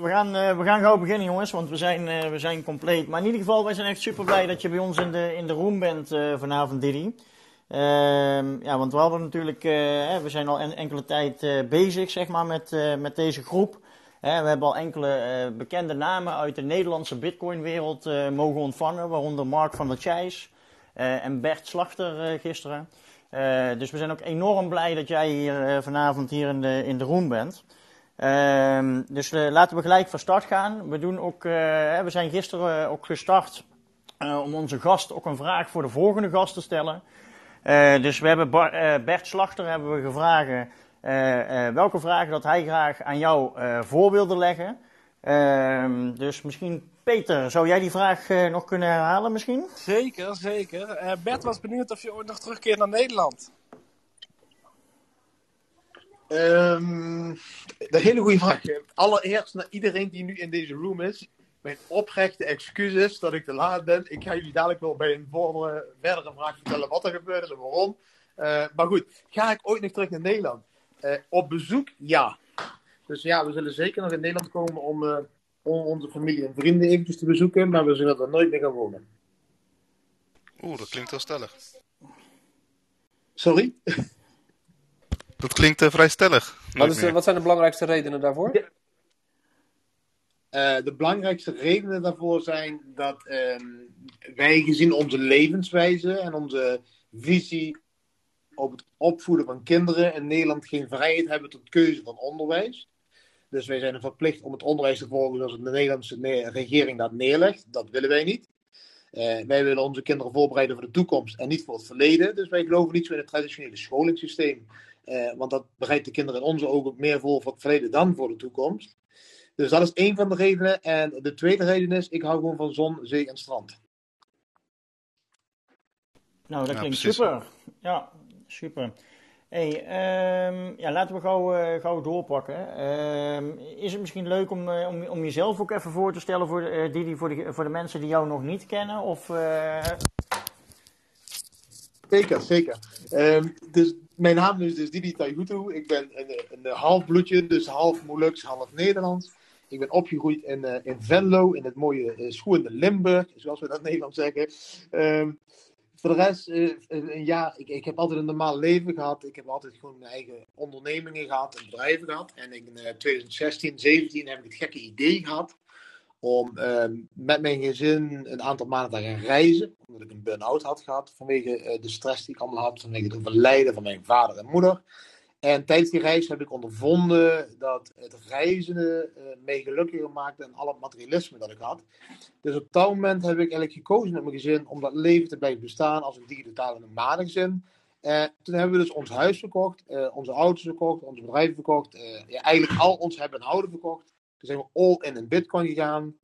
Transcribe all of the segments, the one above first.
we gaan, uh, we gaan gauw beginnen jongens, want we zijn, uh, we zijn compleet. Maar in ieder geval, wij zijn echt super blij dat je bij ons in de, in de room bent uh, vanavond, Didi. Ehm, ja, want we hadden natuurlijk, we zijn al en, enkele tijd bezig zeg maar, met, met deze groep. we hebben al enkele bekende namen uit de Nederlandse Bitcoin-wereld mogen ontvangen, waaronder Mark van der Chijs en Bert Slachter gisteren. dus we zijn ook enorm blij dat jij hier vanavond hier in de, in de room bent. Ehm, dus uh, laten we gelijk van start gaan. We, doen ook, uh, we zijn gisteren ook gestart uh, om onze gast ook een vraag voor de volgende gast te stellen. dus we hebben Bert Slachter hebben we gevraagd welke vragen dat hij graag aan jou voor wilde leggen. Ehm, dus misschien Peter, zou jij die vraag nog kunnen herhalen misschien? Zeker, zeker. Bert was benieuwd of je ooit nog terugkeert naar Nederland. Um, dat is een hele goede vraag. Allereerst naar iedereen die nu in deze room is. Mijn oprechte excuses dat ik te laat ben. Ik ga jullie dadelijk wel bij een vordere, verdere vraag vertellen wat er gebeurd is en waarom. Uh, maar goed, ga ik ooit nog terug naar Nederland? Uh, op bezoek? Ja. Dus ja, we zullen zeker nog in Nederland komen om, uh, om onze familie en vrienden eventjes te bezoeken. Maar we zullen er nooit meer gaan wonen. Oeh, dat klinkt wel stellig. Sorry? Dat klinkt uh, vrij stellig. Wat, is, wat, zijn de belangrijkste redenen daarvoor? Uh, de belangrijkste redenen daarvoor zijn dat uh, wij gezien onze levenswijze en onze visie op het opvoeden van kinderen in Nederland geen vrijheid hebben tot keuze van onderwijs. Dus wij zijn verplicht om het onderwijs te volgen zoals de Nederlandse regering dat neerlegt. Dat willen wij niet. Uh, wij willen onze kinderen voorbereiden voor de toekomst en niet voor het verleden. Dus wij geloven niet zo in het traditionele scholingssysteem. Uh, want dat bereidt de kinderen in onze ogen meer voor voor het verleden dan voor de toekomst. Dus dat is één van de redenen. En de tweede reden is, ik hou gewoon van zon, zee en strand. Nou, dat klinkt super. Ja, super. Hey, um, ja, laten we gauw, uh, gauw doorpakken. Um, is het misschien leuk om, uh, om, om jezelf ook even voor te stellen voor, uh, die, die, voor, de, voor de mensen die jou nog niet kennen? Of, Zeker, zeker. Um, dus mijn naam is dus Didi Taihutu. Ik ben een, een half bloedje, dus half Molux, half Nederlands. Ik ben opgegroeid in, uh, in Venlo, in het mooie uh, Limburg, zoals we dat in Nederland zeggen. Um, voor de rest, uh, een jaar, ik, ik heb altijd een normaal leven gehad. Ik heb altijd gewoon mijn eigen ondernemingen gehad en bedrijven gehad. En in 2016, 2017 heb ik het gekke idee gehad om uh, met mijn gezin een aantal maanden te gaan reizen. Omdat ik een burn-out had gehad vanwege uh, de stress die ik allemaal had. Vanwege het overlijden van mijn vader en moeder. En tijdens die reis heb ik ondervonden dat het reizen uh, mij gelukkiger maakte dan al het materialisme dat ik had. Dus op dat moment heb ik eigenlijk gekozen met mijn gezin om dat leven te blijven bestaan als een digitale nomade En toen hebben we dus ons huis verkocht, onze auto's verkocht, onze bedrijven verkocht. ja, eigenlijk al ons hebben en houden verkocht. Toen zijn we all in in Bitcoin gegaan.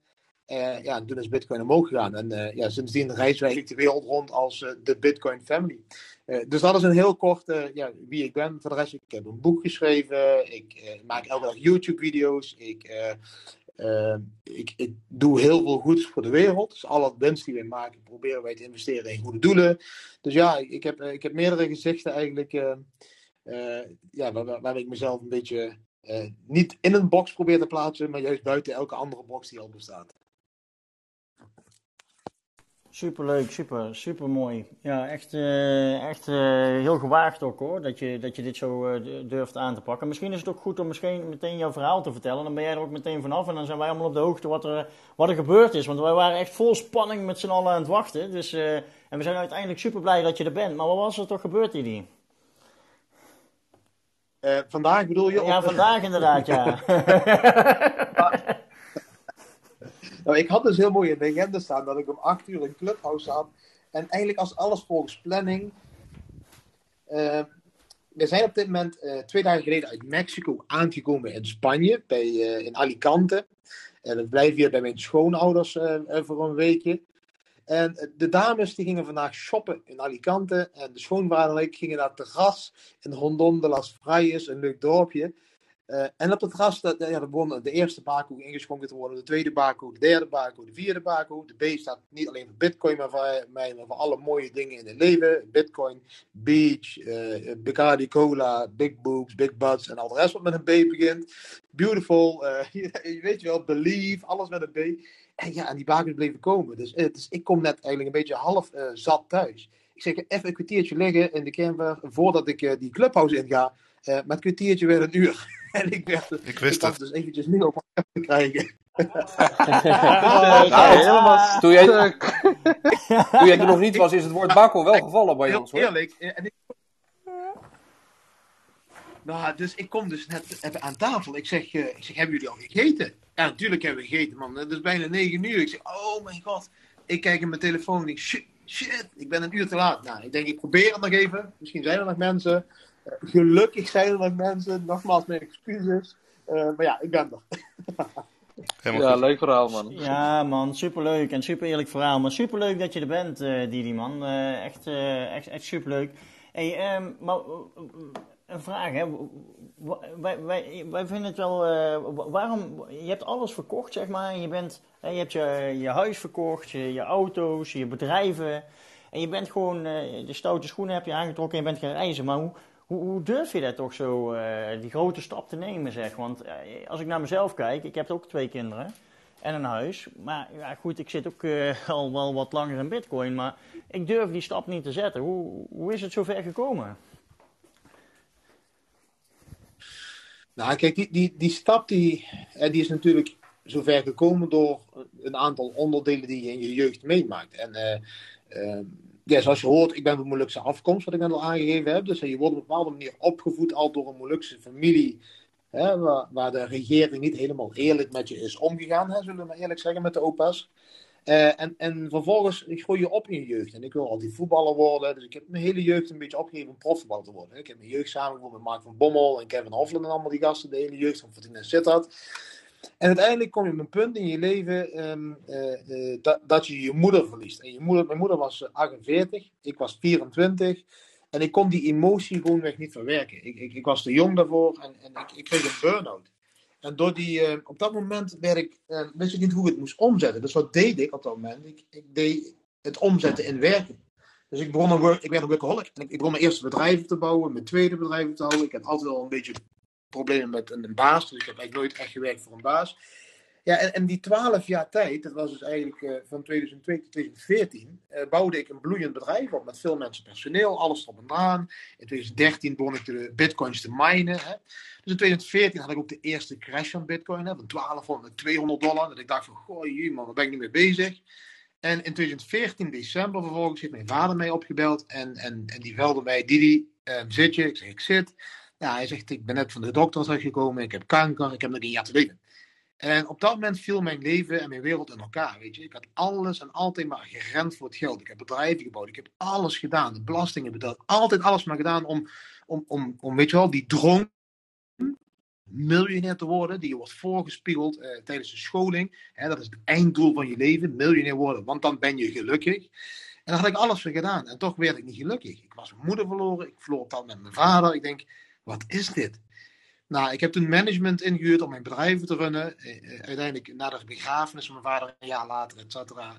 Uh, ja, en toen is Bitcoin omhoog gegaan. En uh, ja, sindsdien reizen wij de wereld rond als uh, de Bitcoin Family. dus dat is een heel kort ja, wie ik ben. Voor de rest, ik heb een boek geschreven. Ik maak elke dag YouTube-video's. Ik, ik, ik, doe heel veel goeds voor de wereld. Dus alle winst die wij maken, proberen wij te investeren in goede doelen. Dus ja, ik, heb, ik heb meerdere gezichten eigenlijk. ja, waar, waar ik mezelf een beetje uh, niet in een box probeert te plaatsen, maar juist buiten elke andere box die al bestaat. Superleuk, super, super mooi. Ja, echt, uh, echt uh, heel gewaagd ook hoor, dat je, dat je dit zo durft aan te pakken. Misschien is het ook goed om misschien meteen jouw verhaal te vertellen. Dan ben jij er ook meteen vanaf en dan zijn wij allemaal op de hoogte wat er, wat er gebeurd is. Want wij waren echt vol spanning met z'n allen aan het wachten. Dus, en we zijn uiteindelijk super blij dat je er bent. Maar wat was er toch gebeurd, Didi? Uh, vandaag bedoel je? Ja, vandaag inderdaad, ja. nou, ik had dus heel mooi in de agenda staan dat ik om 8 uur in Clubhouse had. En eigenlijk als alles volgens planning. Uh, we zijn op dit moment uh, twee dagen geleden uit Mexico aangekomen in Spanje, bij, in Alicante. En we blijven hier bij mijn schoonouders voor een weekje. En de dames die gingen vandaag shoppen in Alicante. En de schoonvader gingen naar het terras in Rondon de las Fraies, een leuk dorpje. Eh, en op het terras, dat, ja, er begon de eerste bako ingeschonken te worden, de tweede bako, de derde bako, de vierde bako. De B staat niet alleen voor Bitcoin, maar voor, voor alle mooie dingen in het leven. Bitcoin, Beach, uh, Bacardi Cola, Big Boobs, Big Butts en al de rest wat met een B begint. Beautiful, uh, je weet je wel, Believe, alles met een B. En ja, en die bakens bleven komen. Dus, dus ik kom net eigenlijk een beetje half zat thuis. Ik zeg even een kwartiertje liggen in de camper voordat ik die clubhouse inga. Uh, met een kwartiertje weer een uur. en ik werd ik wist ik het. dus eventjes niet op te krijgen. helemaal toen, jij, toen jij er nog niet was, is het woord bakkel wel gevallen bij ons. Hoor. Eerlijk. En ik... Nou, dus ik kom dus net even aan tafel. Ik zeg, uh, ik zeg, hebben jullie al gegeten? Ja, natuurlijk hebben we gegeten, man. Het is bijna negen uur. Ik zeg, oh mijn god. Ik kijk in mijn telefoon en ik, shit, shit, ik ben een uur te laat. Nou, ik denk, ik probeer het nog even. Misschien zijn er nog mensen. Gelukkig zijn er nog mensen. Nogmaals, mijn excuses. Uh, maar ja, ik ben er. ja, leuk verhaal, man. Ja, man, superleuk en super eerlijk verhaal. Maar superleuk dat je er bent, uh, Didi, man. Uh, echt, echt, echt superleuk. Hey, um, maar een vraag, hè. Wij, vinden het wel. waarom. Je hebt alles verkocht, zeg maar. Je, bent, je hebt je, je huis verkocht, je, je auto's, je bedrijven. En je bent gewoon. de stoute schoenen heb je aangetrokken en je bent gaan reizen. Maar hoe durf je dat toch zo, uh, die grote stap te nemen, zeg? Want als ik naar mezelf kijk, ik heb ook twee kinderen en een huis. Maar ja, goed, ik zit ook al wel wat langer in bitcoin, maar ik durf die stap niet te zetten. Hoe, hoe is het zover gekomen? Nou, kijk, die, die, die stap die, die is natuurlijk zover gekomen door een aantal onderdelen die je in je jeugd meemaakt. En ja, zoals je hoort, ik ben van Molukse afkomst, wat ik net al aangegeven heb. Dus je wordt op een bepaalde manier opgevoed al door een Molukse familie. Hè, waar, waar, de regering niet helemaal eerlijk met je is omgegaan, hè, zullen we maar eerlijk zeggen, met de opa's. Uh, en, en vervolgens groei je op in je jeugd. En ik wil altijd voetballer worden. Dus ik heb mijn hele jeugd een beetje opgegeven om profvoetballer te worden. Ik heb mijn jeugd samengevoerd met Mark van Bommel en Kevin Hofland en allemaal die gasten. De hele jeugd van Fortuna Sittard. En uiteindelijk kom je op een punt in je leven um, uh, uh, dat, dat je je moeder verliest. En je moeder, mijn moeder was 48, ik was 24. En ik kon die emotie gewoonweg niet verwerken. Ik, ik, ik was te jong daarvoor en, en ik, ik kreeg een burn-out. En door die, uh, op dat moment werd ik, wist ik niet hoe ik het moest omzetten. Dus wat deed ik op dat moment? Ik, deed het omzetten in werken. Dus ik, begon een work, ik werd een workaholic. Ik, begon mijn eerste bedrijf te bouwen, mijn tweede bedrijf te houden. Ik heb altijd wel een beetje problemen met een, baas. Dus ik heb eigenlijk nooit echt gewerkt voor een baas. Ja, en, en die twaalf jaar tijd, dat was dus eigenlijk uh, van 2002 tot 2014, uh, eh, bouwde ik een bloeiend bedrijf op met veel mensen personeel, alles erop en aan. In 2013 begon ik de bitcoins te minen. Hè. Dus in 2014 had ik ook de eerste crash van bitcoin, hè, van 1200 naar 200 dollar. Dat ik dacht van, goh, man, waar ben ik niet mee bezig? En in 2014, december vervolgens, heeft mijn vader mij opgebeld en, en, en die velde mij, Didi, uh, zit je? Ik zeg, ik zit. Ja, hij zegt, ik ben net van de dokter gekomen, ik heb kanker, ik heb nog een jaar te leven. En op dat moment viel mijn leven en mijn wereld in elkaar, weet je. Ik had alles en altijd maar gerend voor het geld. Ik heb bedrijven gebouwd, ik heb alles gedaan, de belastingen betaald, altijd alles maar gedaan om, om, om, om weet je wel, die droom miljonair te worden, die je wordt voorgespiegeld uh, tijdens de scholing. Hè, dat is het einddoel van je leven, miljonair worden, want dan ben je gelukkig. En daar had ik alles voor gedaan. En toch werd ik niet gelukkig. Ik was mijn moeder verloren, ik verloor al met mijn vader. Ik denk, wat is dit? Nou, ik heb toen management ingehuurd om mijn bedrijven te runnen. Eh, eh, uiteindelijk, na de begrafenis van mijn vader, een jaar later, et cetera,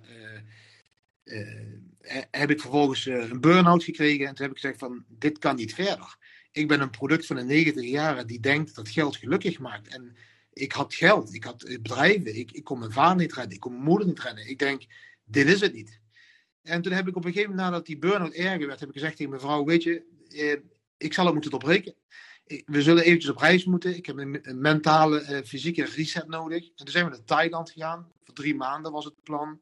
heb ik vervolgens een burn-out gekregen. En toen heb ik gezegd van, dit kan niet verder. Ik ben een product van een 90 jaar die denkt dat geld gelukkig maakt. En ik had geld, ik had bedrijven, ik, ik kon mijn vader niet redden, ik kon mijn moeder niet redden. Ik denk, dit is het niet. En toen heb ik op een gegeven moment, nadat die burn-out erger werd, heb ik gezegd tegen mijn vrouw, weet je, ik zal het moeten doorbreken. We zullen eventjes op reis moeten. Ik heb een, mentale, uh, fysieke reset nodig. En toen zijn we naar Thailand gegaan. Voor drie maanden was het plan.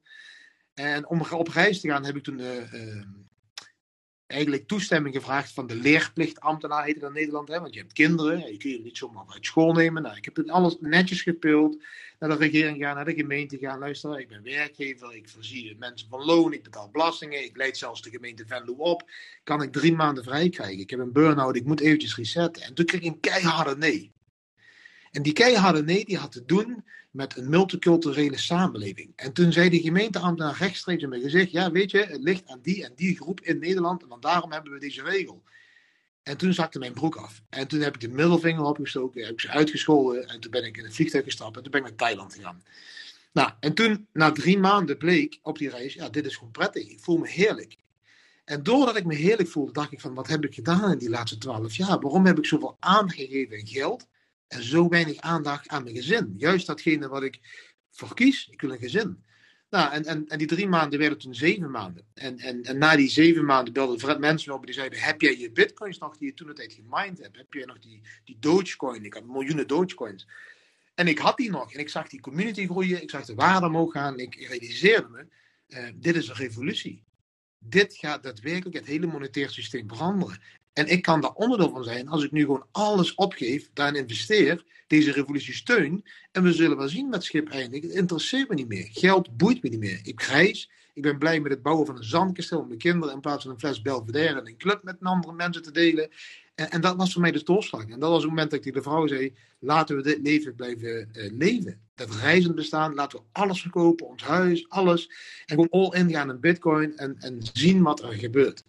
En om op reis te gaan heb ik toen uh, eigenlijk toestemming gevraagd van de leerplichtambtenaar, heet het in Nederland. Hè? Want je hebt kinderen, je kun je niet zomaar uit school nemen. Nou, ik heb het alles netjes gepuld. Naar de regering gaan, naar de gemeente gaan. Luister, ik ben werkgever, ik voorzie mensen van loon, ik betaal belastingen. Ik leid zelfs de gemeente Venlo op. Kan ik drie maanden vrij krijgen? Ik heb een burn-out, ik moet eventjes resetten. En toen kreeg ik een keiharde nee. En die keiharde nee, die had te doen met een multiculturele samenleving. En toen zei de gemeenteambtenaar rechtstreeks in mijn gezicht: Ja, weet je, het ligt aan die en die groep in Nederland, en daarom hebben we deze regel. En toen zakte mijn broek af. En toen heb ik de middelvinger opgestoken, heb ik ze uitgescholden. En toen ben ik in het vliegtuig gestapt en toen ben ik naar Thailand gegaan. Nou, en toen, na drie maanden, bleek op die reis, ja, dit is gewoon prettig. Ik voel me heerlijk. En doordat ik me heerlijk voelde, dacht ik van, wat heb ik gedaan in die laatste twaalf jaar? Waarom heb ik zoveel aandacht gegeven aan geld en zo weinig aandacht aan mijn gezin? Juist datgene wat ik voor kies, ik wil een gezin. Nou, en, en, en die drie maanden werden toen zeven maanden. En, en, en na die zeven maanden belden Fred mensen me op die zeiden, heb jij je bitcoins nog die je toen de tijd gemined hebt? Heb jij nog die, die Dogecoin? Ik had miljoenen Dogecoins. En ik had die nog. En ik zag die community groeien. Ik zag de waarde omhoog gaan. Ik realiseerde me, uh, dit is een revolutie. Dit gaat daadwerkelijk het hele monetair systeem veranderen. En ik kan daar onderdeel van zijn als ik nu gewoon alles opgeef, daarin investeer, deze revolutie steun. En we zullen wel zien met schip eindigen. Het interesseert me niet meer. Geld boeit me niet meer. Ik reis. Ik ben blij met het bouwen van een zandkasteel met mijn kinderen in plaats van een fles Belvedere en een club met andere mensen te delen. En, en, dat was voor mij de doorslag. En dat was het moment dat ik tegen de vrouw zei: laten we dit leven blijven uh, leven. Dat reizend bestaan, laten we alles verkopen, ons huis, alles. En gewoon all in gaan in Bitcoin en, en zien wat er gebeurt.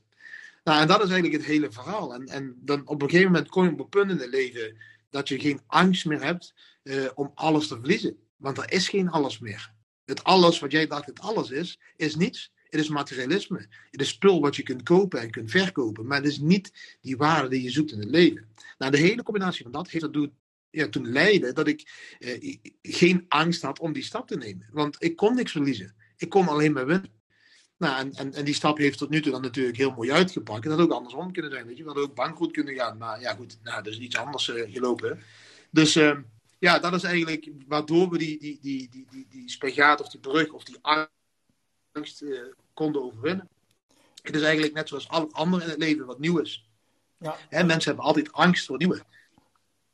Nou, en dat is eigenlijk het hele verhaal. En, en dan op een gegeven moment kom je op een punt in het leven dat je geen angst meer hebt uh, om alles te verliezen. Want er is geen alles meer. Het alles wat jij dacht het alles is, is niets. Het is materialisme. Het is spul wat je kunt kopen en kunt verkopen. Maar het is niet die waarde die je zoekt in het leven. Nou, de hele combinatie van dat heeft ertoe ja, toen leiden dat ik eh, geen angst had om die stap te nemen. Want ik kon niks verliezen. Ik kon alleen maar winnen. Nou, en, en, en die stap heeft tot nu toe dan natuurlijk heel mooi uitgepakt. En dat had ook andersom kunnen zijn. Weet je. We hadden ook bankroet kunnen gaan. Maar ja, goed, nou, dat is iets anders uh, gelopen. Dus uh, ja, dat is eigenlijk waardoor we die, die, die, die, die, die spagaat of die brug of die angst uh, konden overwinnen. Het is eigenlijk net zoals al andere in het leven wat nieuw is. Ja. Hè, mensen hebben altijd angst voor nieuwe.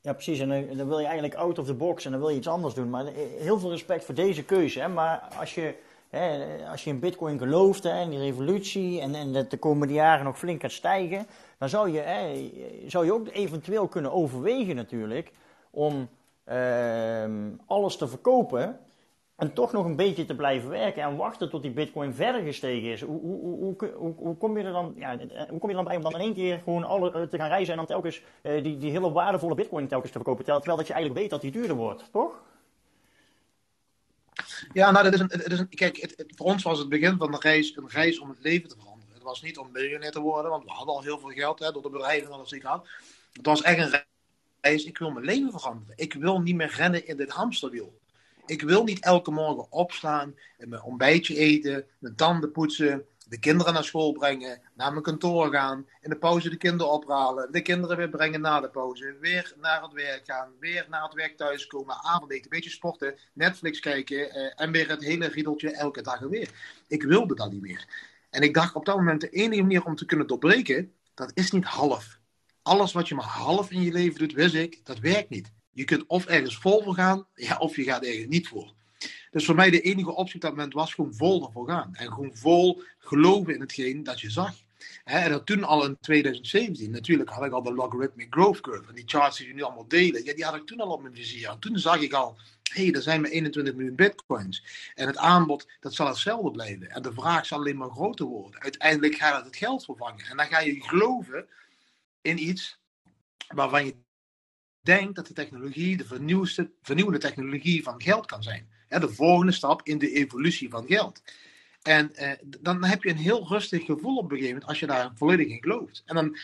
Ja, precies. En dan, dan, wil je eigenlijk out of the box en dan wil je iets anders doen. Maar heel veel respect voor deze keuze. Hè? Maar als je, als je in Bitcoin gelooft en die revolutie en, en dat de komende jaren nog flink gaat stijgen, dan zou je, zou je ook eventueel kunnen overwegen natuurlijk om uh, alles te verkopen en toch nog een beetje te blijven werken en wachten tot die bitcoin verder gestegen is. Hoe, kom, je er dan, hoe kom je dan bij om dan in één keer gewoon alle, eh, te gaan reizen en dan telkens uh, die, die hele waardevolle bitcoin telkens te verkopen, terwijl dat je eigenlijk weet dat die duurder wordt, toch? Ja, nou, dat is een, is een, kijk, het, voor ons was het begin van de reis een reis om het leven te veranderen. Het was niet om miljonair te worden, want we hadden al heel veel geld hè, door de bedrijven en alles die ik had. Het was echt een reis, ik wil mijn leven veranderen. Ik wil niet meer rennen in dit hamsterwiel. Ik wil niet elke morgen opstaan en mijn ontbijtje eten, mijn tanden poetsen, de kinderen naar school brengen, naar mijn kantoor gaan, in de pauze de kinderen ophalen, de kinderen weer brengen na de pauze, weer naar het werk gaan, weer naar het werk thuiskomen, avondeten, een beetje sporten, Netflix kijken eh, en weer het hele riedeltje elke dag weer. Ik wilde dat niet meer. En ik dacht op dat moment de enige manier om te kunnen doorbreken, dat is niet half. Alles wat je maar half in je leven doet, wist ik, dat werkt niet. Je kunt of ergens vol voor gaan, ja, of je gaat ergens niet voor. Dus voor mij de enige optie op dat moment was gewoon vol ervoor gaan. En gewoon vol geloven in hetgeen dat je zag. en dat toen al in 2017, natuurlijk had ik al de logarithmic growth curve. En die charts die je nu allemaal delen, ja, die had ik toen al op mijn vizier. Toen zag ik al, hé, hey, er zijn maar 21 miljoen bitcoins. En het aanbod, dat zal hetzelfde blijven. En de vraag zal alleen maar groter worden. Uiteindelijk gaat het het geld vervangen. En dan ga je geloven in iets waarvan je denk dat de technologie de vernieuwende technologie van geld kan zijn. De volgende stap in de evolutie van geld. En eh, dan heb je een heel rustig gevoel op een gegeven moment als je daar volledig in gelooft. En dan,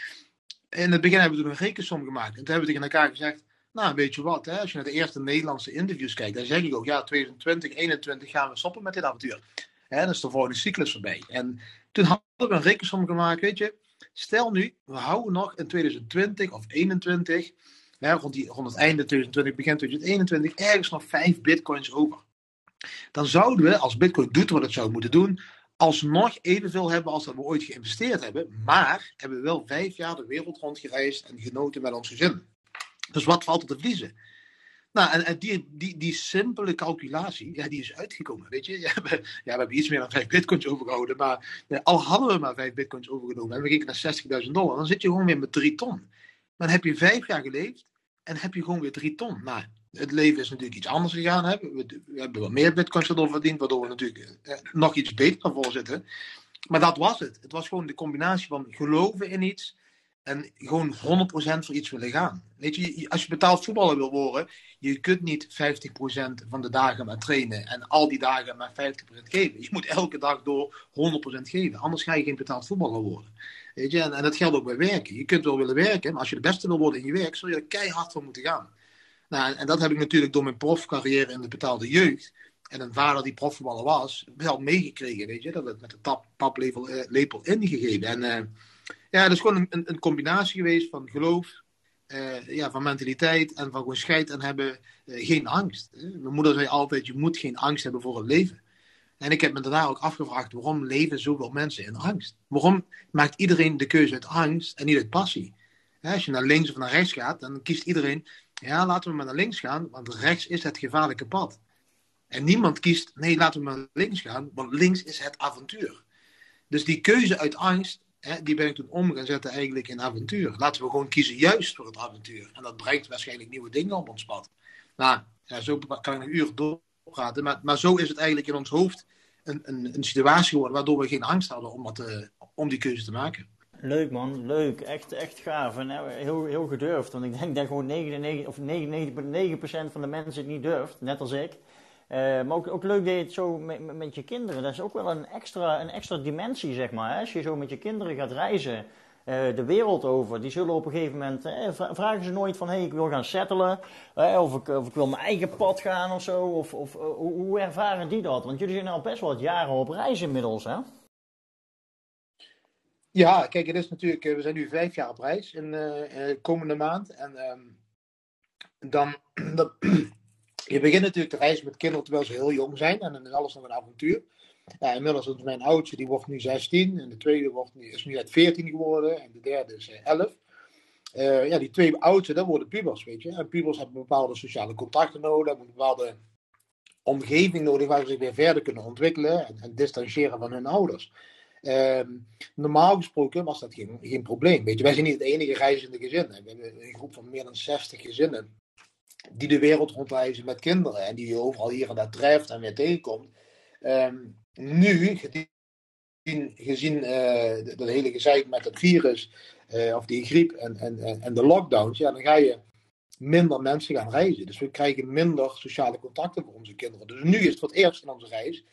in het begin hebben we toen een rekensom gemaakt. En toen hebben we tegen elkaar gezegd, nou weet je wat, hè, als je naar de eerste Nederlandse interviews kijkt, dan zeg ik ook, ja 2020, 2021 gaan we stoppen met dit avontuur. Hè, dan is de volgende cyclus voorbij. En toen hadden we een rekensom gemaakt, weet je, stel nu, we houden nog in 2020 of 2021 ja, rond, die, rond het einde 2020, begin 2021, ergens nog 5 bitcoins over. Dan zouden we, als bitcoin doet wat het zou moeten doen, alsnog evenveel hebben als dat we ooit geïnvesteerd hebben. Maar hebben we wel vijf jaar de wereld rondgereisd en genoten met ons gezin. Dus wat valt er te verliezen? Nou, en, die, die, die simpele calculatie, ja, die is uitgekomen, weet je. Ja, we, ja, we hebben iets meer dan 5 bitcoins overgehouden, maar al hadden we maar 5 bitcoins overgenomen en we gingen naar 60.000 dollar, dan zit je gewoon weer met 3 ton. Dan heb je vijf jaar geleefd en heb je gewoon weer drie ton. Nou, het leven is natuurlijk iets anders gegaan. Hè? We, we, hebben wat meer bitcoins erdoor verdiend, waardoor we natuurlijk eh, nog iets beter voor zitten. Maar dat was het. Het was gewoon de combinatie van geloven in iets en gewoon 100% voor iets willen gaan. Weet je, als je betaald voetballer wil worden, je kunt niet 50% van de dagen maar trainen en al die dagen maar 50% geven. Je moet elke dag door 100% geven, anders ga je geen betaald voetballer worden. Weet je, en, en dat geldt ook bij werken. Je kunt wel willen werken, maar als je de beste wil worden in je werk, zul je er keihard voor moeten gaan. Nou, en dat heb ik natuurlijk door mijn profcarrière in de betaalde jeugd en een vader die profvoetballer was, wel meegekregen, weet je. Dat het met de paplepel uh, lepel ingegeven. En uh, ja, dat is gewoon een, een, combinatie geweest van geloof, uh, ja, van mentaliteit en van gewoon scheid en hebben geen angst. Mijn moeder zei altijd, je moet geen angst hebben voor het leven. En ik heb me daarna ook afgevraagd, waarom leven zoveel mensen in angst? Waarom maakt iedereen de keuze uit angst en niet uit passie? als je naar links of naar rechts gaat, dan kiest iedereen, ja, laten we maar naar links gaan, want rechts is het gevaarlijke pad. En niemand kiest, nee, laten we maar links gaan, want links is het avontuur. Dus die keuze uit angst, hè, die ben ik toen om gaan zetten eigenlijk in avontuur. Laten we gewoon kiezen juist voor het avontuur. En dat brengt waarschijnlijk nieuwe dingen op ons pad. Nou, ja, zo kan ik een uur doorpraten, maar, maar zo is het eigenlijk in ons hoofd een, een, een situatie geworden waardoor we geen angst hadden om, dat, uh, om die keuze te maken. Leuk man, leuk. Echt, echt gaaf. En heel, heel gedurfd. Want ik denk dat gewoon 99, of 99,9% van de mensen het niet durft, net als ik. Uh, maar ook, ook leuk dat je het zo met, met je kinderen. Dat is ook wel een extra, een extra dimensie, zeg maar. Hè? Als je zo met je kinderen gaat reizen, uh, de wereld over. Die zullen op een gegeven moment, eh, vragen ze nooit van, hé, hey, ik wil gaan settelen. of, ik, of ik wil mijn eigen pad gaan of zo. Of, of hoe ervaren die dat? Want jullie zijn al best wel wat jaren op reis inmiddels, hè? Ja, kijk, het is natuurlijk, we zijn nu vijf jaar op reis in uh, komende maand. En ehm, dan, je begint natuurlijk te reizen met kinderen terwijl ze heel jong zijn. En dan is alles nog een avontuur. Inmiddels is mijn oudste, die wordt nu 16. En de tweede wordt, is nu net 14 geworden. En de derde is 11. Uh, eh, ja, die twee oudste, dat worden pubers, weet je. En pubers hebben bepaalde sociale contacten nodig. Hebben een bepaalde omgeving nodig waar ze zich weer verder kunnen ontwikkelen. En, en distancieren van hun ouders. Uh, normaal gesproken was dat geen, geen probleem. Weet je, wij zijn niet het enige reizende gezin. We hebben een groep van meer dan 60 gezinnen die de wereld rondreizen met kinderen en die je overal hier en daar treft en weer tegenkomt. Um, nu, gezien, gezien uh, dat hele gezeik met het virus, uh, of die griep en, en, en de lockdowns, ja, dan ga je minder mensen gaan reizen. Dus we krijgen minder sociale contacten voor onze kinderen. Dus nu is het voor het eerst in onze reis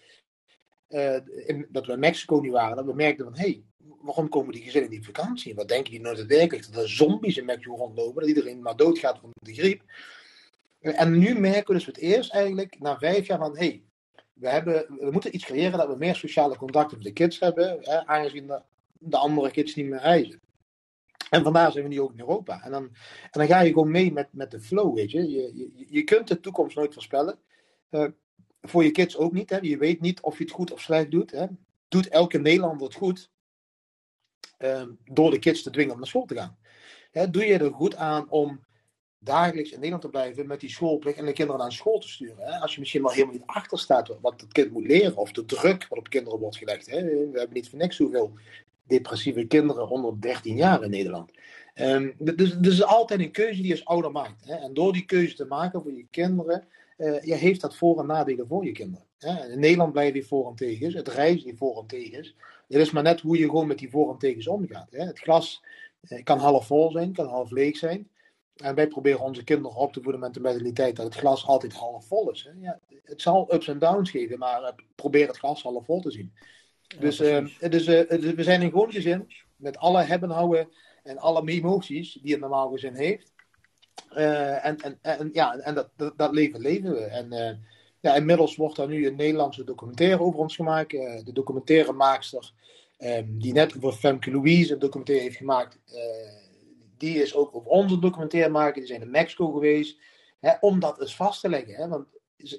uh, in, dat we in Mexico niet waren, dat we merkten van, hé, hey, waarom komen die gezinnen niet op vakantie? Wat denken die dat werkelijk? Dat er zombies in Mexico rondlopen, dat iedereen maar doodgaat van de griep. En nu merken we dus het eerst eigenlijk, na vijf jaar, van hé, hey, we, hebben, we moeten iets creëren dat we meer sociale contacten met de kids hebben, aangezien de, de, andere kids niet meer reizen. En vandaar zijn we nu ook in Europa. En dan, en dan ga je gewoon mee met, met de flow, weet je. Je, je, je kunt de toekomst nooit voorspellen. Uh, voor je kids ook niet. Hè. Je weet niet of je het goed of slecht doet. Hè. Doet elke Nederlander het goed uh, door de kids te dwingen om naar school te gaan? Hè, doe je er goed aan om dagelijks in Nederland te blijven met die schoolplicht en de kinderen naar school te sturen. Hè? Als je misschien wel helemaal niet achter staat wat het kind moet leren of de druk wat op kinderen wordt gelegd. Hè? We hebben niet voor niks zoveel depressieve kinderen onder 13 jaar in Nederland. Um, dus, dus is altijd een keuze die je als ouder maakt. Hè? En door die keuze te maken voor je kinderen, uh, je heeft dat voor- en nadelen voor je kinderen. Hè? In Nederland blijven die voor- en tegens, het reizen die voor- en tegens. Het is maar net hoe je gewoon met die voor- en tegens omgaat. Hè? Het glas uh, kan half vol zijn, kan half leeg zijn. En wij proberen onze kinderen op te voeden met de mentaliteit dat het glas altijd half vol is. Hè? Ja, het zal ups en downs geven, maar uh, probeer het glas half vol te zien. Dus, dus, we zijn een gewoon gezin met alle hebben houden en alle emoties die een normaal gezin heeft. En, en, en, ja, en dat, dat, leven leven we. En ja, inmiddels wordt er nu een Nederlandse documentaire over ons gemaakt. de documentairemaakster um, die net over Femke Louise een documentaire heeft gemaakt die is ook op onze documentaire maken. Die zijn in Mexico geweest. Hè, om dat eens vast te leggen. Hè, want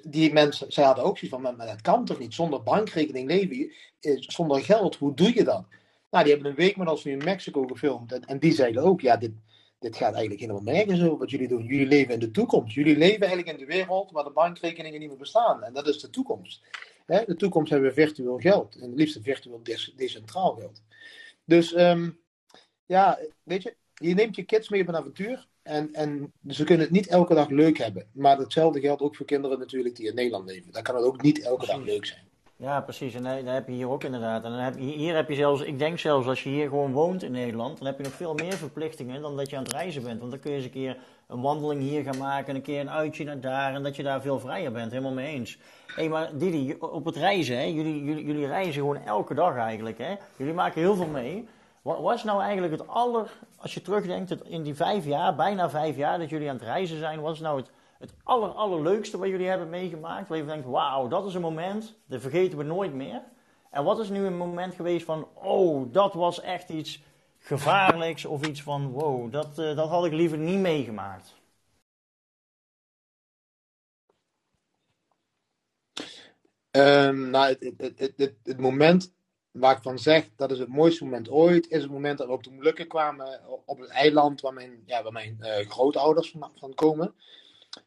die mensen, zij hadden ook zoiets van, maar, dat kan toch niet? Zonder bankrekening leven, zonder geld, hoe doe je dat? Nou, die hebben een week met ons nu in Mexico gefilmd. En, en die zeiden ook, ja, dit, dit gaat eigenlijk helemaal nergens over wat jullie doen. Jullie leven in de toekomst. Jullie leven eigenlijk in de wereld waar de bankrekeningen niet meer bestaan. En dat is de toekomst. Hè, de toekomst hebben we virtueel geld. En het liefst virtueel decentraal geld. Dus um, ja, weet je, je neemt je kids mee op een avontuur. En, en ze kunnen het niet elke dag leuk hebben. Maar hetzelfde geldt ook voor kinderen natuurlijk die in Nederland leven. Dan kan het ook niet elke dag leuk zijn. Ja, precies. En dat heb je hier ook inderdaad. En dan heb hier heb je zelfs, ik denk zelfs als je hier gewoon woont in Nederland, dan heb je nog veel meer verplichtingen dan dat je aan het reizen bent. Want dan kun je eens een keer een wandeling hier gaan maken, een keer een uitje naar daar en dat je daar veel vrijer bent. Helemaal mee eens. Hé, hey, maar Didi, op het reizen, hè? Jullie, jullie, jullie reizen gewoon elke dag eigenlijk. Hè? Jullie maken heel veel mee. Wat was nou eigenlijk het aller, als je terugdenkt in die vijf jaar, bijna vijf jaar dat jullie aan het reizen zijn, wat is nou het, het aller, allerleukste wat jullie hebben meegemaakt? Waar je denkt, wauw, dat is een moment, dat vergeten we nooit meer. En wat is nu een moment geweest van, oh, dat was echt iets gevaarlijks of iets van, wow, dat, uh, dat had ik liever niet meegemaakt? Um, nou, het, het, het, het, moment waar ik van zeg, dat is het mooiste moment ooit, is het moment dat we op de Molukken kwamen, op het eiland waar mijn, ja, waar mijn uh, grootouders van, van komen.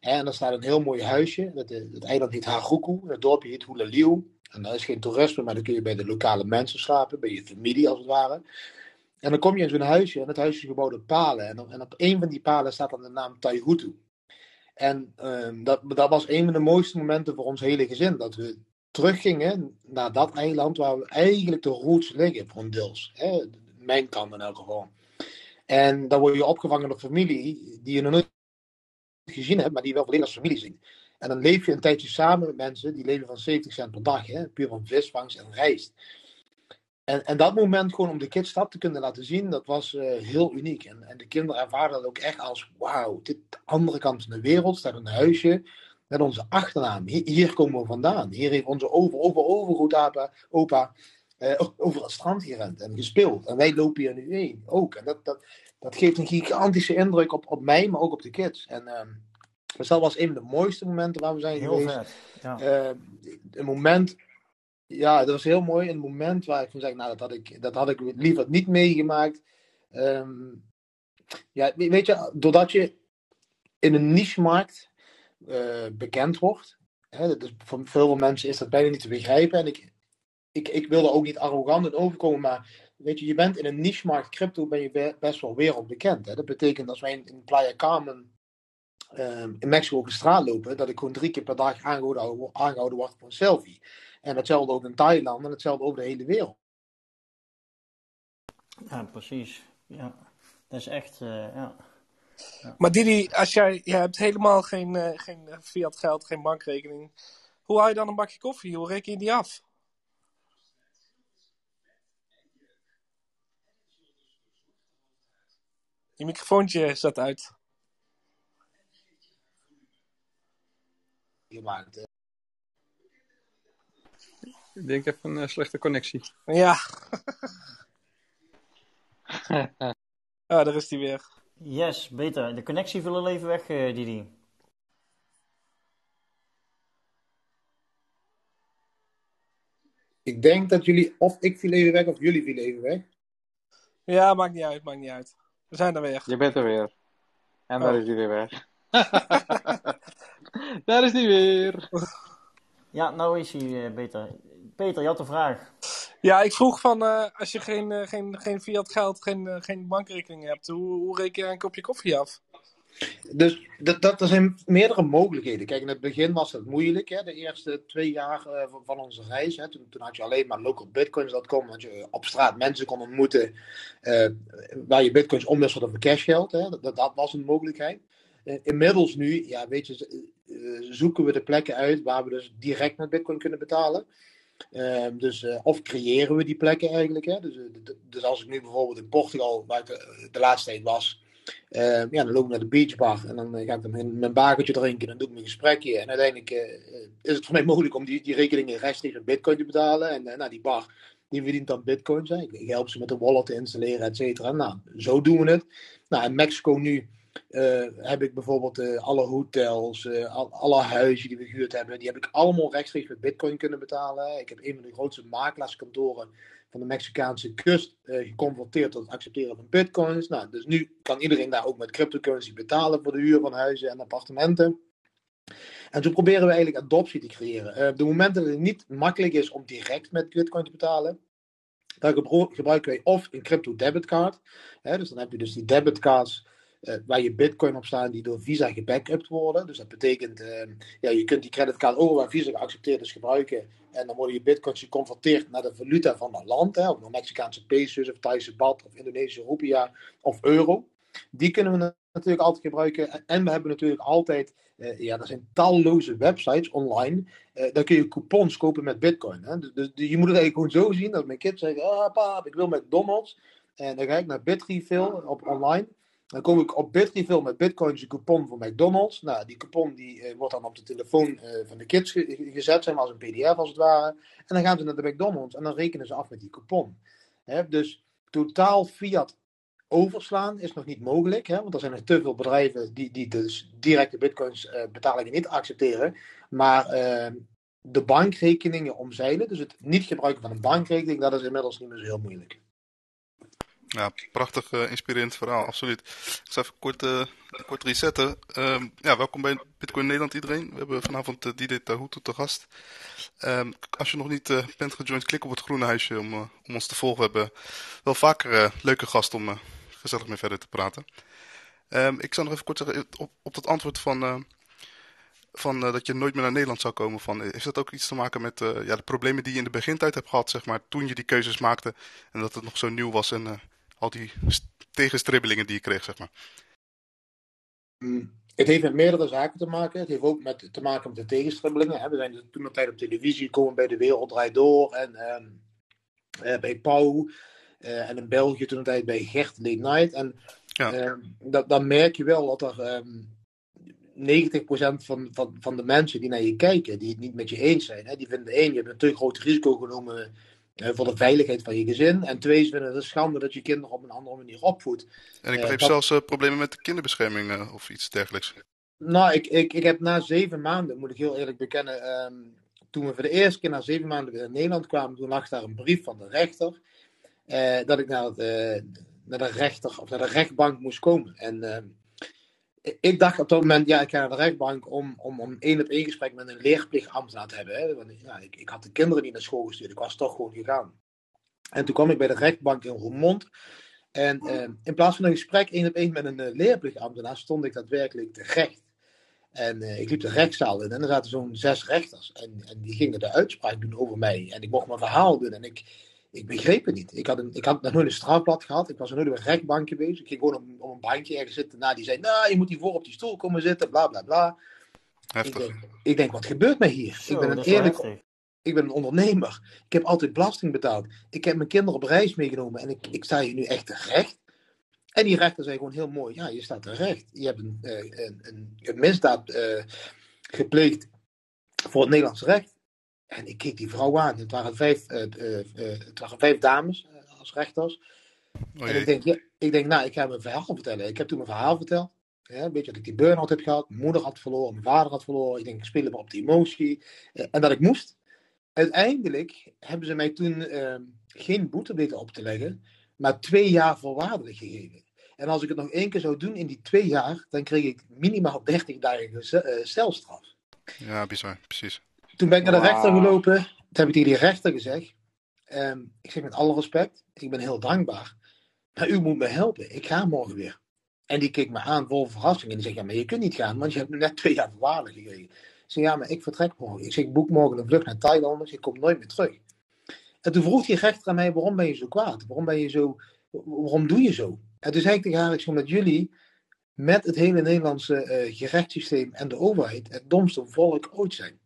En daar staat een heel mooi huisje. Het, eiland heet Haguku, het dorpje heet Hulaliu. En dat is geen toerisme, maar dan kun je bij de lokale mensen slapen, bij je familie als het ware. En dan kom je in zo'n huisje, en het huisje is gebouwd op palen. En op, en op een van die palen staat dan de naam Taihutu. En um, dat, dat was een van de mooiste momenten voor ons hele gezin. Dat we teruggingen naar dat eiland waar we eigenlijk de roots liggen, voor deels. Hè? Mijn kant in elk geval. En dan word je opgevangen door familie die je nog nooit gezien hebt, maar die wel volledig als familie zien. En dan leef je een tijdje samen met mensen die leven van 70 cent per dag, hè? puur van visvangst en rijst. En, en dat moment gewoon om de kids te kunnen laten zien, dat was uh, heel uniek. En, en de kinderen ervaren dat ook echt als, wauw, dit andere kant van de wereld, staat een huisje met onze achternaam. Hier, komen we vandaan. Hier heeft onze over, over, overgrootopa opa, eh, over het strand gerend en gespeeld. En wij lopen hier nu heen ook. En dat, dat, dat geeft een gigantische indruk op, op mij, maar ook op de kids. En dus dat was een van de mooiste momenten waar we zijn heel geweest. Vet, ja. Uh, een moment, ja, dat was heel mooi. Een moment waar ik van zeg, nou, dat had ik, dat had ik liever niet meegemaakt. Um, ja, weet je, doordat je in een niche-markt uh, bekend wordt. Hè, dus voor veel mensen is dat bijna niet te begrijpen. En ik, ik, ik wil er ook niet arrogant in overkomen, maar weet je, je bent in een niche-markt crypto ben je best wel wereldbekend. Hè? Dat betekent als wij in, in Playa Carmen um, in Mexico op de straat lopen, dat ik gewoon drie keer per dag aangehouden, aangehouden word voor een selfie. En hetzelfde ook in Thailand en hetzelfde over de hele wereld. Ja, precies. Ja, dat is echt, uh, ja. Ja. Maar Didi, als jij, jij hebt helemaal geen, uh, geen fiat geld, geen bankrekening. Hoe haal je dan een bakje koffie? Hoe reken je die af? Je microfoontje staat uit. Je maakt, uh... Ik denk even een uh, slechte connectie. Ja. ah, daar is hij weer. Yes, beter. De connectie viel al even weg, uh, Didi. Ik denk dat jullie, of ik viel even weg, of jullie viel even weg. Ja, maakt niet uit, maakt niet uit. We zijn er weer. Je bent er weer. En oh. daar is hij weer weg. daar is hij weer. Ja, nou is hij beter. Peter, je had een vraag. Ja, ik vroeg van, uh, als je geen, uh, geen, geen fiat geld, geen, uh, geen bankrekening hebt, hoe, hoe reken je een kopje koffie af? Dus dat, dat, er zijn meerdere mogelijkheden. Kijk, in het begin was het moeilijk, hè, de eerste twee jaar van, van onze reis. Hè. Toen, had je alleen maar localbitcoins.com, dat je op straat mensen kon ontmoeten waar je bitcoins omwisselde voor cashgeld. Hè. Dat, dat was een mogelijkheid. inmiddels nu, ja, weet je, zoeken we de plekken uit waar we dus direct met bitcoin kunnen betalen. Uh, dus, of creëren we die plekken eigenlijk. Hè? Dus, dus als ik nu bijvoorbeeld in Portugal, waar ik de, de laatste tijd was, ja, dan loop ik naar de beachbar en dan ga ik mijn, mijn bakertje drinken, dan doe ik mijn gesprekje. En uiteindelijk is het voor mij mogelijk om die, die rekeningen rechtstreeks in bitcoin te betalen. En nou, die bar, die verdient dan bitcoins. Hè? Ik help ze met de wallet te installeren, et cetera. Nou, zo doen we het. Nou, in Mexico nu heb ik bijvoorbeeld alle hotels, al, alle huizen die we gehuurd hebben, die heb ik allemaal rechtstreeks met bitcoin kunnen betalen. Ik heb een van de grootste makelaarskantoren van de Mexicaanse kust geconfronteerd tot het accepteren van bitcoins. Nou, dus nu kan iedereen daar ook met cryptocurrency betalen voor de huur van huizen en appartementen. En zo proberen we eigenlijk adoptie te creëren. op de momenten dat het niet makkelijk is om direct met bitcoin te betalen, dan gebruiken wij of een crypto debitcard. Hè, dus dan heb je dus die debitcards eh, waar je bitcoin op staan die door Visa gebackupt worden. Dus dat betekent, eh, ja, je kunt die creditcard over waar Visa geaccepteerd is gebruiken. En dan worden je bitcoins geconverteerd naar de valuta van dat land. Hè, of de Mexicaanse pesos, of Thaise baht, of Indonesische rupiah, of euro. Die kunnen we natuurlijk altijd gebruiken. En- we hebben natuurlijk altijd, eh, ja, er zijn talloze websites online. eh daar kun je coupons kopen met bitcoin. Hè. Dus, dus je moet het eigenlijk gewoon zo zien dat mijn kids zeggen, ah pap, ik wil McDonald's. En dan ga ik naar Bitrefill op online. Dan kom ik op Bitrefill met bitcoins een coupon voor McDonald's. Nou, die coupon die, eh, wordt dan op de telefoon eh, van de kids ge- gezet, zeg maar als een pdf als het ware. En dan gaan ze naar de McDonald's en dan rekenen ze af met die coupon. Dus totaal fiat overslaan is nog niet mogelijk. Hè, want er zijn nog te veel bedrijven die, die dus directe bitcoins eh, betalingen niet accepteren. Maar eh, de bankrekeningen omzeilen, dus het niet gebruiken van een bankrekening, dat is inmiddels niet meer zo heel moeilijk. Ja, prachtig eh, inspirerend verhaal, absoluut. Ik zal even kort, eh, kort resetten. Ehm, ja, welkom bij Bitcoin Nederland iedereen. We hebben vanavond uh, Didi Tahutu te gast. Ehm, als je nog niet eh, bent gejoind, klik op het groene huisje om, eh, om ons te volgen. We hebben wel vaker eh, leuke gasten om eh, gezellig mee verder te praten. Ehm, ik zal nog even kort zeggen, op, op dat antwoord van, eh, van eh, dat je nooit meer naar Nederland zou komen. Van, eh, heeft dat ook iets te maken met eh, ja, de problemen die je in de begintijd hebt gehad, zeg maar, toen je die keuzes maakte en dat het nog zo nieuw was en eh, al die st- tegenstribbelingen die je kreeg, zeg maar. Mm, Het heeft met meerdere zaken te maken. Het heeft ook met, te maken met de tegenstribbelingen. hè. We zijn toen een tijd op televisie gekomen bij De Wereld Draait Door en ehm, eh, bij Pauw. eh, en in België toen een tijd bij Gert Late Night. En Ja. ehm, dat, dan merk je wel dat er ehm 90% van, van, van de mensen die naar je kijken, die het niet met je eens zijn, hè, die vinden één, je hebt een te groot risico genomen voor de veiligheid van je gezin. En twee, ze vinden het een schande dat je kinderen op een andere manier opvoedt. En ik Eh, begreep dat- zelfs eh, problemen met de kinderbescherming eh, of iets dergelijks. Nou, ik, ik, ik heb na zeven maanden, moet ik heel eerlijk bekennen, ehm, toen we voor de eerste keer na zeven maanden weer in Nederland kwamen, toen lag daar een brief van de rechter, dat ik naar, het, eh, naar de rechter of naar de rechtbank moest komen. En ehm, ik dacht op dat moment, ja, ik ga naar de rechtbank om, om, om één op één gesprek met een leerplichtambtenaar te hebben. Hè? Want ja, ik, ik had de kinderen niet naar school gestuurd, ik was toch gewoon gegaan. En toen kwam ik bij de rechtbank in Roermond. En ehm, in plaats van een gesprek één op één met een eh, leerplichtambtenaar, stond ik daadwerkelijk terecht. En eh, ik liep de rechtszaal in en er zaten zo'n zes rechters. En, en die gingen de uitspraak doen over mij. En ik mocht mijn verhaal doen. En ik, ik begreep het niet. Ik had, een, ik had nog nooit een strafblad gehad. Ik was nog nooit op een rechtbank geweest. Ik ging gewoon op, op een bankje ergens zitten. Nou, die zei, nou, je moet hiervoor op die stoel komen zitten, bla bla bla. Ik Heftig. denk, ik denk, wat gebeurt mij hier? Zo, ik ben een eerlijk, ik ben een ondernemer. Ik heb altijd belasting betaald. Ik heb mijn kinderen op reis meegenomen. En ik, ik sta hier nu echt terecht. En die rechter zei gewoon heel mooi: Ja, je staat terecht. Je hebt een, eh, een, een, een misdaad eh, gepleegd voor het Nederlands recht. En ik keek die vrouw aan. Het waren vijf, eh, eh, eh, het waren vijf dames als rechters. Oh En ik denk, ja, ik denk, nou, ik ga mijn verhaal vertellen. Ik heb toen mijn verhaal verteld. Ja, weet je, dat ik die burn-out heb gehad. Mijn moeder had verloren, mijn vader had verloren. Ik denk, ik speel maar op die emotie. En dat ik moest. Uiteindelijk hebben ze mij toen eh, geen boete weten op te leggen, maar twee jaar voorwaardelijk gegeven. En als ik het nog één keer zou doen in die twee jaar, dan kreeg ik minimaal 30 dagen ce- celstraf. Ja, bizar, precies. Toen ben ik naar de rechter gelopen. Toen heb ik tegen die rechter gezegd. ehm, ik zeg met alle respect, ik ben heel dankbaar. Maar u moet me helpen. Ik ga morgen weer. En die keek me aan vol verrassing. En die zegt, ja, maar je kunt niet gaan, want je hebt net twee jaar voorwaardelijk gekregen. Ik zeg, ja, maar ik vertrek morgen. Ik zeg, ik boek morgen een vlucht naar Thailand, dus ik kom nooit meer terug. En toen vroeg die rechter aan mij, waarom ben je zo kwaad? Waarom ben je zo, waarom doe je zo? En toen zei ik tegen haar, ik zeg, omdat jullie met het hele Nederlandse eh gerechtssysteem en de overheid het domste volk ooit zijn.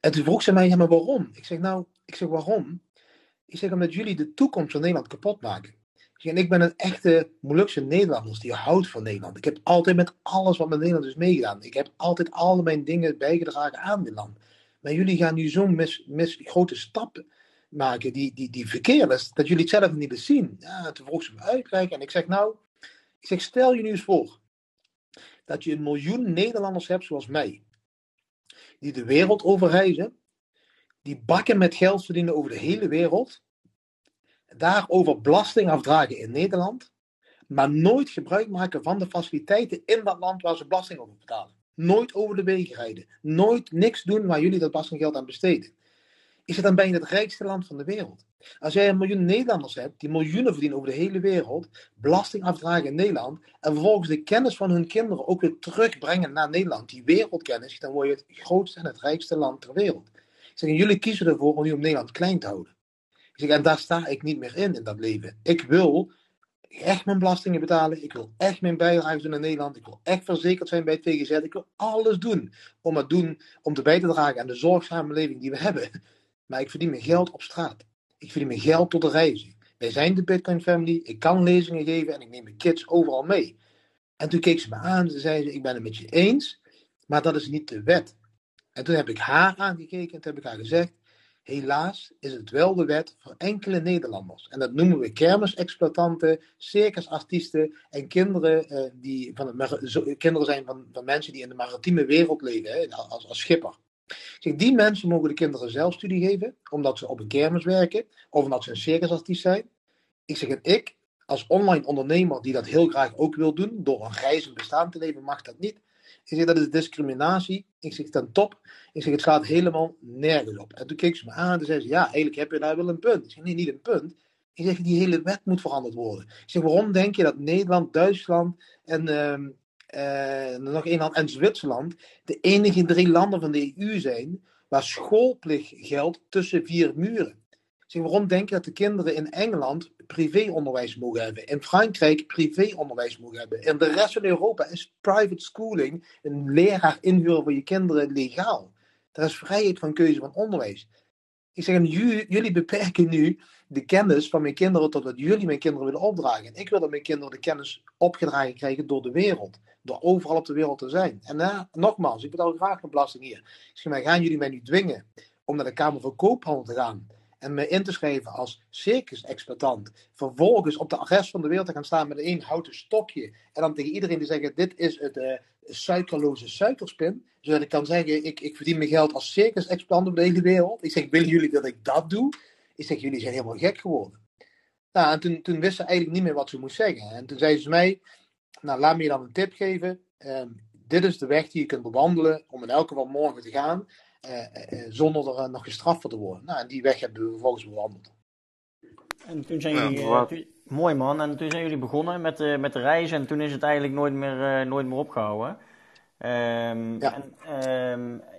En toen vroeg ze mij, ja, maar waarom? Ik zeg, nou, ik zeg, waarom? Ik zeg, omdat jullie de toekomst van Nederland kapot maken. Ik en ik ben een echte Molukse Nederlander die houdt van Nederland. Ik heb altijd met alles wat met Nederland is meegedaan. Ik heb altijd al mijn dingen bijgedragen aan dit land. Maar jullie gaan nu zo'n mis, mis, grote stappen maken die, die, die verkeerd is, dat jullie het zelf niet zien. Ja, toen vroeg ze me uitkijken en ik zeg, nou, ik zeg, stel je nu eens voor dat je een miljoen Nederlanders hebt zoals mij die de wereld overreizen, die bakken met geld verdienen over de hele wereld, daarover belasting afdragen in Nederland, maar nooit gebruik maken van de faciliteiten in dat land waar ze belasting over betalen. Nooit over de wegen rijden. Nooit niks doen waar jullie dat belastinggeld aan besteden. Ik zeg, dan je het rijkste land van de wereld. Als jij een miljoen Nederlanders hebt, die miljoenen verdienen over de hele wereld, belasting afdragen in Nederland, en vervolgens de kennis van hun kinderen ook weer terugbrengen naar Nederland, die wereldkennis, dan word je het grootste en het rijkste land ter wereld. Ik zeg, jullie kiezen ervoor om nu om Nederland klein te houden. Ik zeg, en daar sta ik niet meer in, in dat leven. Ik wil echt mijn belastingen betalen. Ik wil echt mijn bijdrage doen in Nederland. Ik wil echt verzekerd zijn bij het VGZ. Ik wil alles doen om, het doen, om te bij te dragen aan de zorgsamenleving die we hebben. Maar ik verdien mijn geld op straat. Ik verdien mijn geld tot de reizen. Wij zijn de Bitcoin Family. Ik kan lezingen geven en ik neem mijn kids overal mee. En toen keek ze me aan en zei ze, ik ben het met je eens, maar dat is niet de wet. En toen heb ik haar aangekeken en toen heb ik haar gezegd, helaas is het wel de wet voor enkele Nederlanders. En dat noemen we kermisexploitanten, circusartiesten en kinderen, eh, die van het, kinderen zijn van, van mensen die in de maritieme wereld leven, hè, als, als schipper. Zeg, die mensen mogen de kinderen zelf studie geven, omdat ze op een kermis werken, of omdat ze een circusartiest zijn. Ik zeg, en ik, als online ondernemer die dat heel graag ook wil doen, door een reizend bestaan te leven, mag dat niet. Ik zeg, dat is discriminatie. Ik zeg, ten top. Ik zeg, het gaat helemaal nergens op. En toen keek ze me aan en zei ze, ja, eigenlijk heb je daar wel een punt. Ik zeg, nee, niet een punt. Ik zeg, die hele wet moet veranderd worden. Ik zeg, waarom denk je dat Nederland, Duitsland en ehm, eh, nog één land en Zwitserland de enige drie landen van de EU zijn waar schoolplicht geldt tussen vier muren? Zeg, waarom denk je dat de kinderen in Engeland privéonderwijs mogen hebben? In Frankrijk privéonderwijs mogen hebben? In de rest van Europa is private schooling, een leraar inhuren voor je kinderen, legaal. Er is vrijheid van keuze van onderwijs. Ik zeg, jullie beperken nu de kennis van mijn kinderen tot wat jullie mijn kinderen willen opdragen. En ik wil dat mijn kinderen de kennis opgedragen krijgen door de wereld. Door overal op de wereld te zijn. En eh, nogmaals, ik betaal graag een belasting hier. Maar gaan jullie mij nu dwingen om naar de Kamer van Koophandel te gaan? En me in te schrijven als circus-exploitant. Vervolgens op de rest van de wereld te gaan staan met één houten stokje. En dan tegen iedereen te zeggen: Dit is het eh, suikerloze suikerspin. Zodat ik kan zeggen: ik, ik verdien mijn geld als circus-exploitant op de hele wereld. Ik zeg: Willen jullie dat ik dat doe? Ik zeg: Jullie zijn helemaal gek geworden. Nou, en toen, toen wist ze eigenlijk niet meer wat ze moest zeggen. En toen zei ze mij: Nou, laat me je dan een tip geven. Ehm, dit is de weg die je kunt bewandelen om in elk geval morgen te gaan. eh, eh, eh, zonder er nog gestraft voor te worden. Nou, en die weg hebben we vervolgens bewandeld. En toen zijn jullie, toen- mooi man, en toen zijn jullie begonnen met, eh, met de reizen en toen is het eigenlijk nooit meer, eh, nooit meer opgehouden. Ehm, Ja. en, ehm, ja,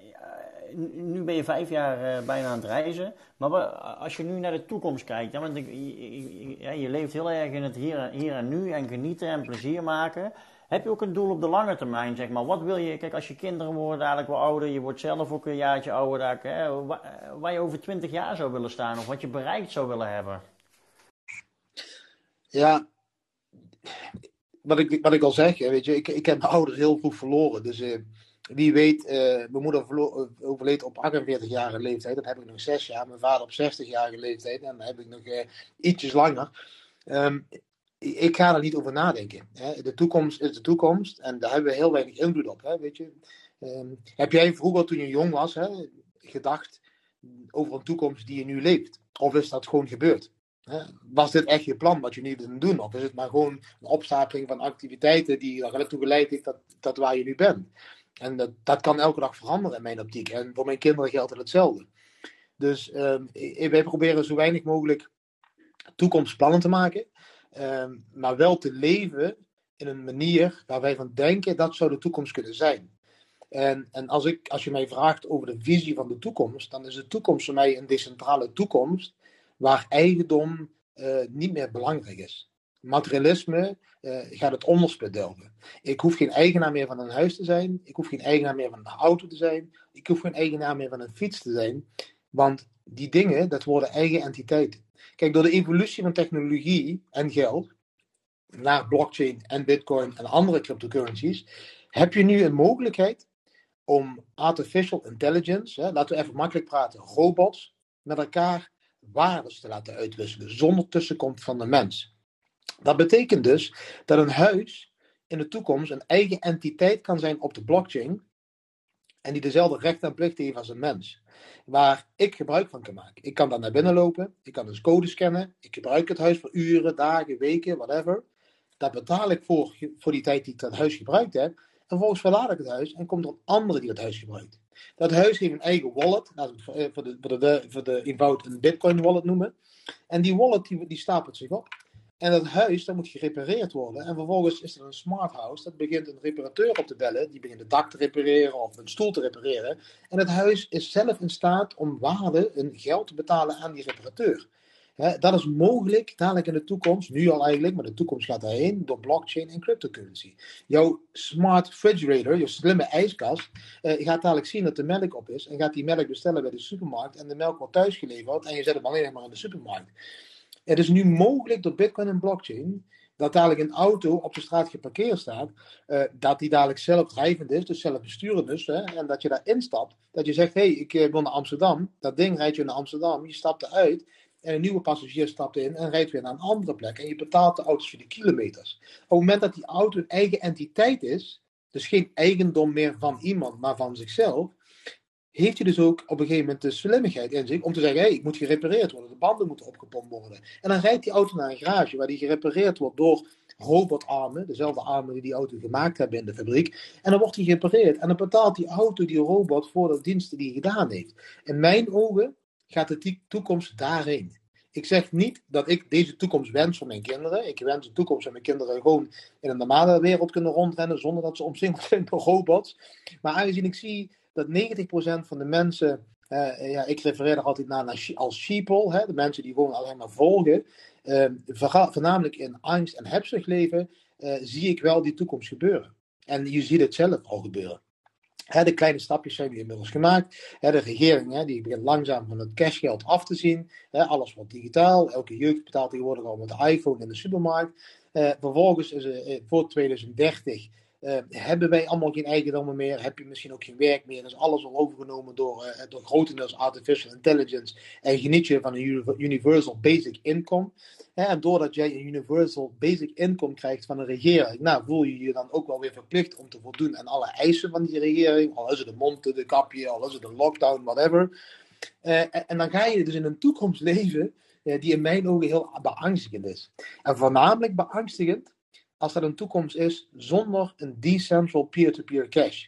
nu- ben je vijf jaar eh, bijna aan het reizen, maar als je nu naar de toekomst kijkt, want je, leeft heel erg in het hier, en nu en genieten en plezier maken. Heb je ook een doel op de lange termijn, zeg maar? Wat wil je, kijk, als je kinderen worden eigenlijk wel ouder, je wordt zelf ook een jaartje ouder, hè, wa- waar je over twintig jaar zou willen staan of wat je bereikt zou willen hebben? Ja, wat ik, wat ik al zeg, weet je, ik, ik heb mijn ouders heel vroeg verloren. Dus eh, wie weet, eh, mijn moeder eh, overleed op 48-jarige leeftijd. Dan heb ik nog 6 jaar. Mijn vader op 60-jarige leeftijd. En dan heb ik nog eh, ietsjes langer. Ehm, ik ga er niet over nadenken. Hè. De toekomst is de toekomst. En daar hebben we heel weinig invloed op. Hè, weet je. Ehm, heb jij vroeger, toen je jong was, hè, gedacht over een toekomst die je nu leeft? Of is dat gewoon gebeurd? Was dit echt je plan wat je nu wil doen? Of is het maar gewoon een opstapeling van activiteiten die er naartoe geleid heeft dat, dat waar je nu bent? En dat, dat kan elke dag veranderen in mijn optiek. En voor mijn kinderen geldt het hetzelfde. Dus ehm, wij proberen zo weinig mogelijk toekomstplannen te maken. ehm, maar wel te leven in een manier waar wij van denken dat zou de toekomst kunnen zijn. En, en als, ik, als je mij vraagt over de visie van de toekomst, dan is de toekomst voor mij een decentrale toekomst waar eigendom eh, niet meer belangrijk is. Materialisme eh, gaat het onderspit delven. Ik hoef geen eigenaar meer van een huis te zijn. Ik hoef geen eigenaar meer van een auto te zijn. Ik hoef geen eigenaar meer van een fiets te zijn. Want die dingen, dat worden eigen entiteiten. Kijk, door de evolutie van technologie en geld naar blockchain en bitcoin en andere cryptocurrencies, heb je nu een mogelijkheid om artificial intelligence, hè, laten we even makkelijk praten, robots, met elkaar waardes te laten uitwisselen, zonder tussenkomst van de mens. Dat betekent dus dat een huis in de toekomst een eigen entiteit kan zijn op de blockchain en die dezelfde rechten en plichten heeft als een mens. Waar ik gebruik van kan maken. Ik kan daar naar binnen lopen, ik kan dus code scannen, ik gebruik het huis voor uren, dagen, weken, whatever. Daar betaal ik voor, voor die tijd die ik dat huis gebruikt heb. En vervolgens verlaat ik het huis en komt er een andere die het huis gebruikt. Dat huis heeft een eigen wallet. Laten we eh, voor de, voor, de, voor de eenvoud een bitcoin wallet noemen. En die wallet die, die stapelt zich op. En dat huis, dat moet gerepareerd worden. En vervolgens is er een smart house. Dat begint een reparateur op te bellen. Die begint het dak te repareren of een stoel te repareren. En het huis is zelf in staat om waarde, een geld te betalen aan die reparateur. Dat is mogelijk dadelijk in de toekomst, nu al eigenlijk, maar de toekomst gaat daarheen, door blockchain en cryptocurrency. Jouw smart refrigerator, je slimme ijskast, eh, gaat dadelijk zien dat de melk op is en gaat die melk bestellen bij de supermarkt en de melk wordt thuisgeleverd en je zet hem alleen maar in de supermarkt. Het is nu mogelijk door Bitcoin en blockchain dat dadelijk een auto op de straat geparkeerd staat, eh, dat die dadelijk zelfdrijvend is, dus zelfbesturend is, hè, en dat je daar instapt, dat je zegt, hé, hey, ik eh, wil naar Amsterdam, dat ding rijdt je naar Amsterdam, je stapt eruit, en een nieuwe passagier stapt in en rijdt weer naar een andere plek, en je betaalt de auto's voor de kilometers. Op het moment dat die auto een eigen entiteit is, dus geen eigendom meer van iemand, maar van zichzelf, heeft hij dus ook op een gegeven moment de slimmigheid in zich om te zeggen: hé, hey, ik moet gerepareerd worden, de banden moeten opgepompt worden. En dan rijdt die auto naar een garage waar die gerepareerd wordt door robotarmen, dezelfde armen die die auto gemaakt hebben in de fabriek. En dan wordt die gerepareerd. En dan betaalt die auto die robot voor de diensten die hij gedaan heeft. In mijn ogen gaat de toekomst daarheen. Ik zeg niet dat ik deze toekomst wens voor mijn kinderen. Ik wens de toekomst dat mijn kinderen gewoon in een normale wereld kunnen rondrennen zonder dat ze omsingeld zijn door robots. Maar aangezien ik zie dat 90% van de mensen, uh, ja, ik refereer er altijd naar, als sheeple, hè, de mensen die gewoon alleen maar volgen, uh, voornamelijk in angst en hebzucht leven, uh, zie ik wel die toekomst gebeuren. En je ziet het zelf al gebeuren. Hè, de kleine stapjes zijn nu inmiddels gemaakt. Hè, de regering hè, die begint langzaam van het cashgeld af te zien. Alles wordt digitaal. Elke jeugd betaalt tegenwoordig al met de iPhone in de supermarkt. Uh, vervolgens is voor 2030 uh, hebben wij allemaal geen eigendommen meer? Heb je misschien ook geen werk meer? Is alles al overgenomen door, uh, door grotendeels artificial intelligence? En geniet je van een universal basic income? en doordat jij een universal basic income krijgt van een regering, nou, voel je je dan ook wel weer verplicht om te voldoen aan alle eisen van die regering. Al is het de monte, de kapje, al is het de lockdown, whatever. Uh, en dan ga je dus in een toekomst leven die in mijn ogen heel beangstigend is. En voornamelijk beangstigend als dat een toekomst is zonder een decentral peer-to-peer cash.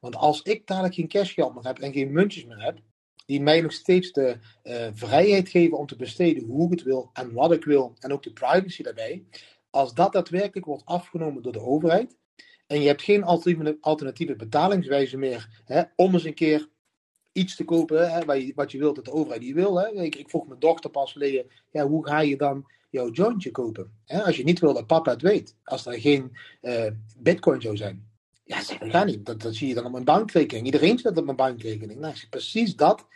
Want als ik dadelijk geen cashgeld meer heb en geen muntjes meer heb, die mij nog steeds de uh, vrijheid geven om te besteden hoe ik het wil en wat ik wil en ook de privacy daarbij, als dat daadwerkelijk wordt afgenomen door de overheid en je hebt geen alternatieve, betalingswijze meer hè, om eens een keer iets te kopen hè, wat, je, wat je wilt dat de overheid die wil. Hè. Ik, ik vroeg mijn dochter pas geleden, ja, hoe ga je dan jouw jointje kopen. Hè? Als je niet wil dat papa het weet. Als er geen uh, bitcoin zou zijn. Ja, dat gaat niet. Dat, dat zie je dan op mijn bankrekening. Iedereen zit op mijn bankrekening. Nou, precies dat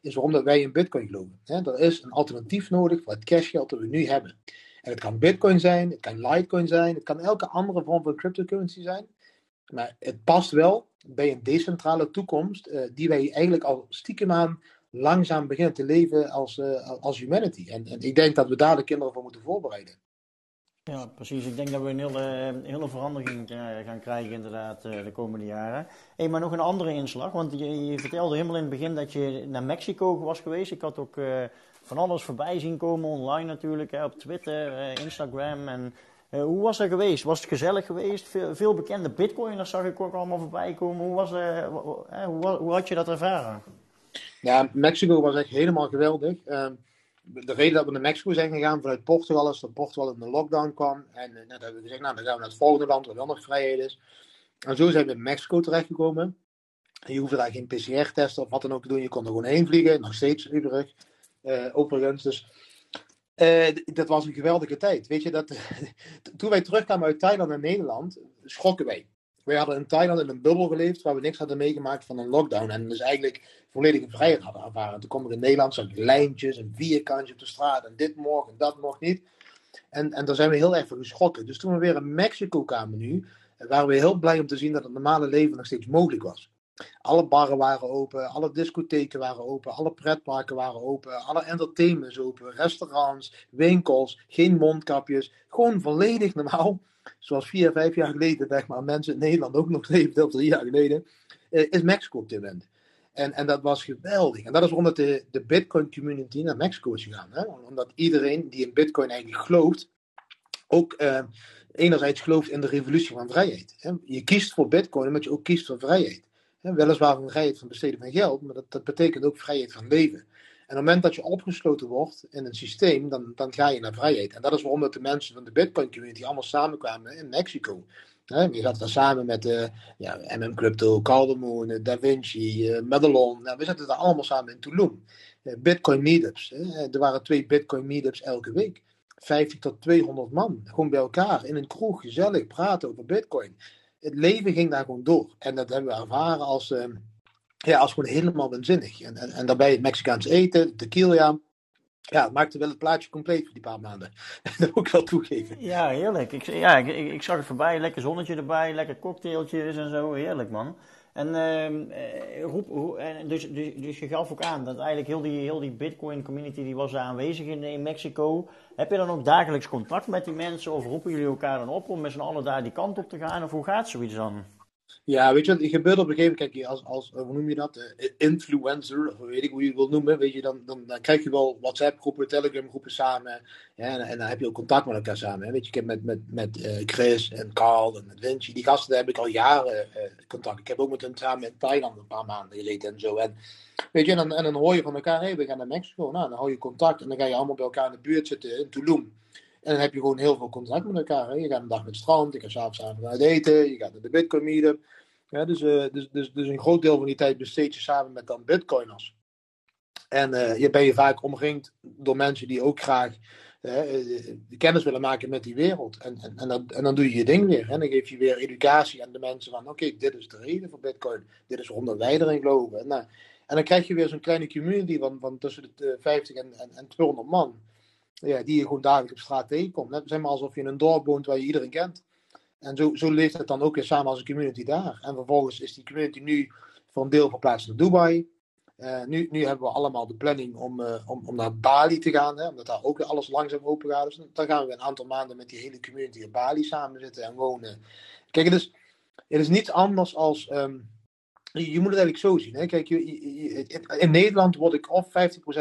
is waarom dat wij in bitcoin geloven. Hè? Er is een alternatief nodig voor het cashgeld dat we nu hebben. En het kan bitcoin zijn, het kan litecoin zijn, het kan elke andere vorm van cryptocurrency zijn. Maar het past wel bij een decentrale toekomst uh, die wij eigenlijk al stiekem aan langzaam beginnen te leven als, uh, als humanity. En, ik denk dat we daar de kinderen voor moeten voorbereiden. Ja, precies. Ik denk dat we een hele, hele verandering eh, gaan krijgen inderdaad eh, de komende jaren. Hey, maar nog een andere inslag, want je, je, vertelde helemaal in het begin dat je naar Mexico was geweest. Ik had ook van alles voorbij zien komen online natuurlijk, hè, op Twitter, Instagram. En hoe was dat geweest? Was het gezellig geweest? Veel, veel bekende bitcoiners zag ik ook allemaal voorbij komen. Hoe, was, hoe, hoe had je dat ervaren? Ja, Mexico was echt helemaal geweldig. Ehm, de reden dat we naar Mexico zijn gegaan vanuit Portugal is dat Portugal in de lockdown kwam. En uh, net hebben we gezegd, nou dan gaan we naar het volgende land waar wel nog vrijheid is. En zo zijn we in Mexico terechtgekomen. Je hoefde daar geen PCR-test of wat dan ook te doen. Je kon er gewoon heen vliegen. Nog steeds Utrecht. Uh, overigens. Dus uh, dat was een geweldige tijd. Weet je, dat, toen wij terugkwamen uit Thailand naar Nederland, schrokken wij. Wij hadden in Thailand in een bubbel geleefd waar we niks hadden meegemaakt van een lockdown. En dus eigenlijk volledige vrijheid hadden ervaren. Toen kwam er in Nederland zo'n lijntjes, een vierkantje op de straat. En dit mocht en dat mocht niet. En, en daar zijn we heel erg van geschrokken. Dus toen we weer in Mexico kwamen nu, waren we heel blij om te zien dat het normale leven nog steeds mogelijk was. Alle barren waren open, alle discotheken waren open, alle pretparken waren open, alle entertainments open, restaurants, winkels, geen mondkapjes. Gewoon volledig normaal zoals vier, vijf jaar geleden, zeg maar, mensen in Nederland ook nog leefden, of drie jaar geleden, eh, is Mexico op dit moment. En, en dat was geweldig. En dat is omdat de, de Bitcoin community naar Mexico is gegaan. Hè? Omdat iedereen die in Bitcoin eigenlijk gelooft, ook uh, enerzijds gelooft in de revolutie van vrijheid. Hè? Je kiest voor Bitcoin omdat je ook kiest voor vrijheid. Hè, weliswaar een vrijheid van besteden van geld, maar dat, dat betekent ook vrijheid van leven. En op het moment dat je opgesloten wordt in een systeem, dan, dan ga je naar vrijheid. En dat is waarom dat de mensen van de Bitcoin community allemaal samenkwamen in Mexico. Hè, je zat daar samen met uh, ja, MM Crypto, Caldemoon, uh, Da Vinci, uh. Nou, we zaten daar allemaal samen in Tulum. Bitcoin meetups. Er waren twee Bitcoin meetups elke week. 50 tot 200 man. Gewoon bij elkaar in een kroeg, gezellig praten over Bitcoin. Het leven ging daar gewoon door. En dat hebben we ervaren als, uh, ja, als gewoon helemaal waanzinnig. En, en, en daarbij Mexicaans eten, tequila. Ja, het maakte wel het plaatje compleet voor die paar maanden. dat moet ik wel toegeven. Ja, heerlijk. Ik, ja, ik, ik, ik zag het voorbij. Lekker zonnetje erbij, lekker cocktailtjes en zo. Heerlijk, man. En, uh, roep, dus, dus, dus, je gaf ook aan dat eigenlijk heel die, heel die Bitcoin community die was aanwezig in, in Mexico. Heb je dan ook dagelijks contact met die mensen of roepen jullie elkaar dan op om met z'n allen daar die kant op te gaan? Of hoe gaat zoiets dan? Ja, weet je wat, het gebeurt op een gegeven moment, kijk, als, als hoe noem je dat, uh, influencer, of weet ik hoe je het wil noemen, weet je, dan, dan, dan krijg je wel WhatsApp-groepen, Telegram-groepen samen, ja, en, en, dan heb je ook contact met elkaar samen, hè. weet je, ik heb met, met, met uh, Chris en Carl en met Vinci, die gasten, daar heb ik al jaren uh, contact. Ik heb ook met hun samen in Thailand een paar maanden geleden en zo, en weet je, en en dan hoor je van elkaar, hé, we gaan naar Mexico, nou, dan hou je contact, en dan ga je allemaal bij elkaar in de buurt zitten, in Tulum. En dan heb je gewoon heel veel contact met elkaar. Hè. Je gaat een dag met strand, je gaat s'avonds samen uit eten, je gaat naar de Bitcoin meetup. Ja, dus, uh, dus, dus, dus een groot deel van die tijd besteed je samen met dan bitcoiners. En uh, je ben je vaak omringd door mensen die ook graag uh, kennis willen maken met die wereld. En, en, en, dan, doe je je ding weer. En dan geef je weer educatie aan de mensen van oké, dit is de reden voor bitcoin. Dit is waarom wij erin geloven. En, nou, en dan krijg je weer zo'n kleine community van, van tussen de 50 en, en, en 200 man. Ja, die je gewoon dagelijks op straat tegenkomt. Zeg maar alsof je in een dorp woont waar je iedereen kent. En zo, zo leeft het dan ook weer samen als een community daar. En vervolgens is die community nu voor een deel verplaatst naar Dubai. Uh, nu, nu hebben we allemaal de planning om, uh, om, om naar Bali te gaan, hè, omdat daar ook weer alles langzaam open gaat. Dus dan gaan we een aantal maanden met die hele community in Bali samen zitten en wonen. Kijk, het is, is niets anders als. Um, je, moet het eigenlijk zo zien. Hè? Kijk, je, in Nederland word ik of 50%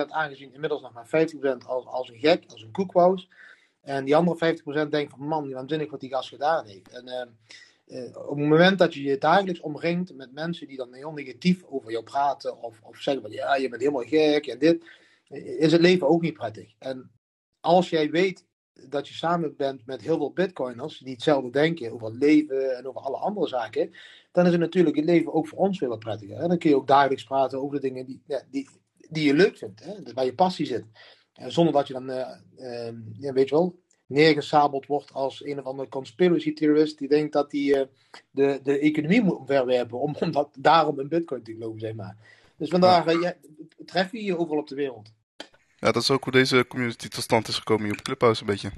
aangezien, inmiddels nog maar 50% als, als een gek, als een koekwous. En die andere 50% denkt van man, waanzinnig wat die gast gedaan heeft. En uh, uh, op het moment dat je je dagelijks omringt met mensen die dan heel negatief over jou praten of, of zeggen van ja, je bent helemaal gek en dit, is het leven ook niet prettig. En als jij weet dat je samen bent met heel veel bitcoiners die hetzelfde denken over het leven en over alle andere zaken, dan is het natuurlijk het leven ook voor ons veel prettiger. En dan kun je ook dagelijks praten over de dingen die, die, die je leuk vindt, hè? waar je passie zit. En zonder dat je dan, uh, ja, weet je wel, neergesabeld wordt als een of andere conspiracy theorist die denkt dat hij uh, de, de economie moet omverwerpen om, om dat, daarom in bitcoin te geloven, zeg maar. Dus vandaar, ja. ja, tref je je overal op de wereld. Ja, dat is ook hoe deze community tot stand is gekomen hier op Clubhouse een beetje.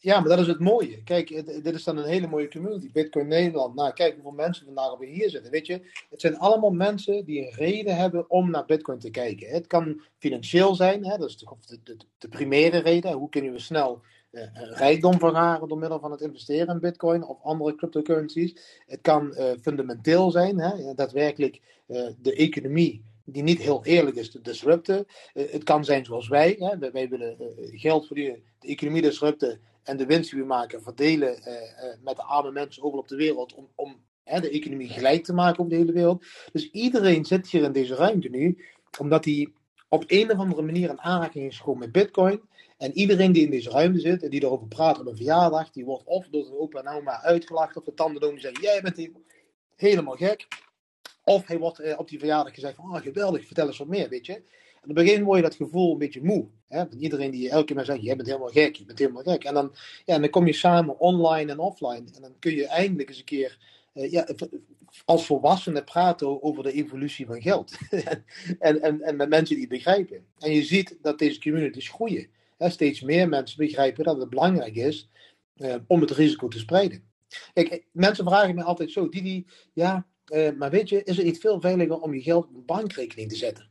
Ja, maar dat is het mooie. Kijk, dit is dan een hele mooie community. Bitcoin Nederland. Nou, kijk hoeveel mensen vandaag weer hier zitten. Weet je, het zijn allemaal mensen die een reden hebben om naar Bitcoin te kijken. Het kan financieel zijn, hè? dat is de, de, de primaire reden. Hoe kunnen we snel uh, rijkdom vergaren door middel van het investeren in Bitcoin of andere cryptocurrencies? Het kan uh, fundamenteel zijn, hè? daadwerkelijk uh, de economie die niet heel eerlijk is te disrupten. Het kan zijn zoals wij. Hè? Wij willen geld verdienen, de economie disrupten en de winst die we maken verdelen uh, met de arme mensen overal op de wereld om, om de economie gelijk te maken op de hele wereld. Dus iedereen zit hier in deze ruimte nu, omdat hij op een of andere manier een aanraking is gekomen met Bitcoin. En iedereen die in deze ruimte zit en die erover praat op een verjaardag, die wordt of door zijn opa en oma uitgelachen of de tandendoom die zeggen: Jij bent helemaal gek. Of hij wordt uh, op die verjaardag gezegd van, oh geweldig, vertel eens wat meer, weet je. In het begin word je dat gevoel een beetje moe. Hè? Iedereen die elke keer maar zegt, jij bent helemaal gek, je bent helemaal gek. En dan, ja, dan kom je samen online en offline. En dan kun je eindelijk eens een keer uh, ja, als volwassenen praten over de evolutie van geld. en, en, en met mensen die het begrijpen. En je ziet dat deze communities groeien. Hè? Steeds meer mensen begrijpen dat het belangrijk is uh, om het risico te spreiden. Kijk, mensen vragen me altijd zo, die, die ja, maar weet je, is het niet veel veiliger om je geld op een bankrekening te zetten?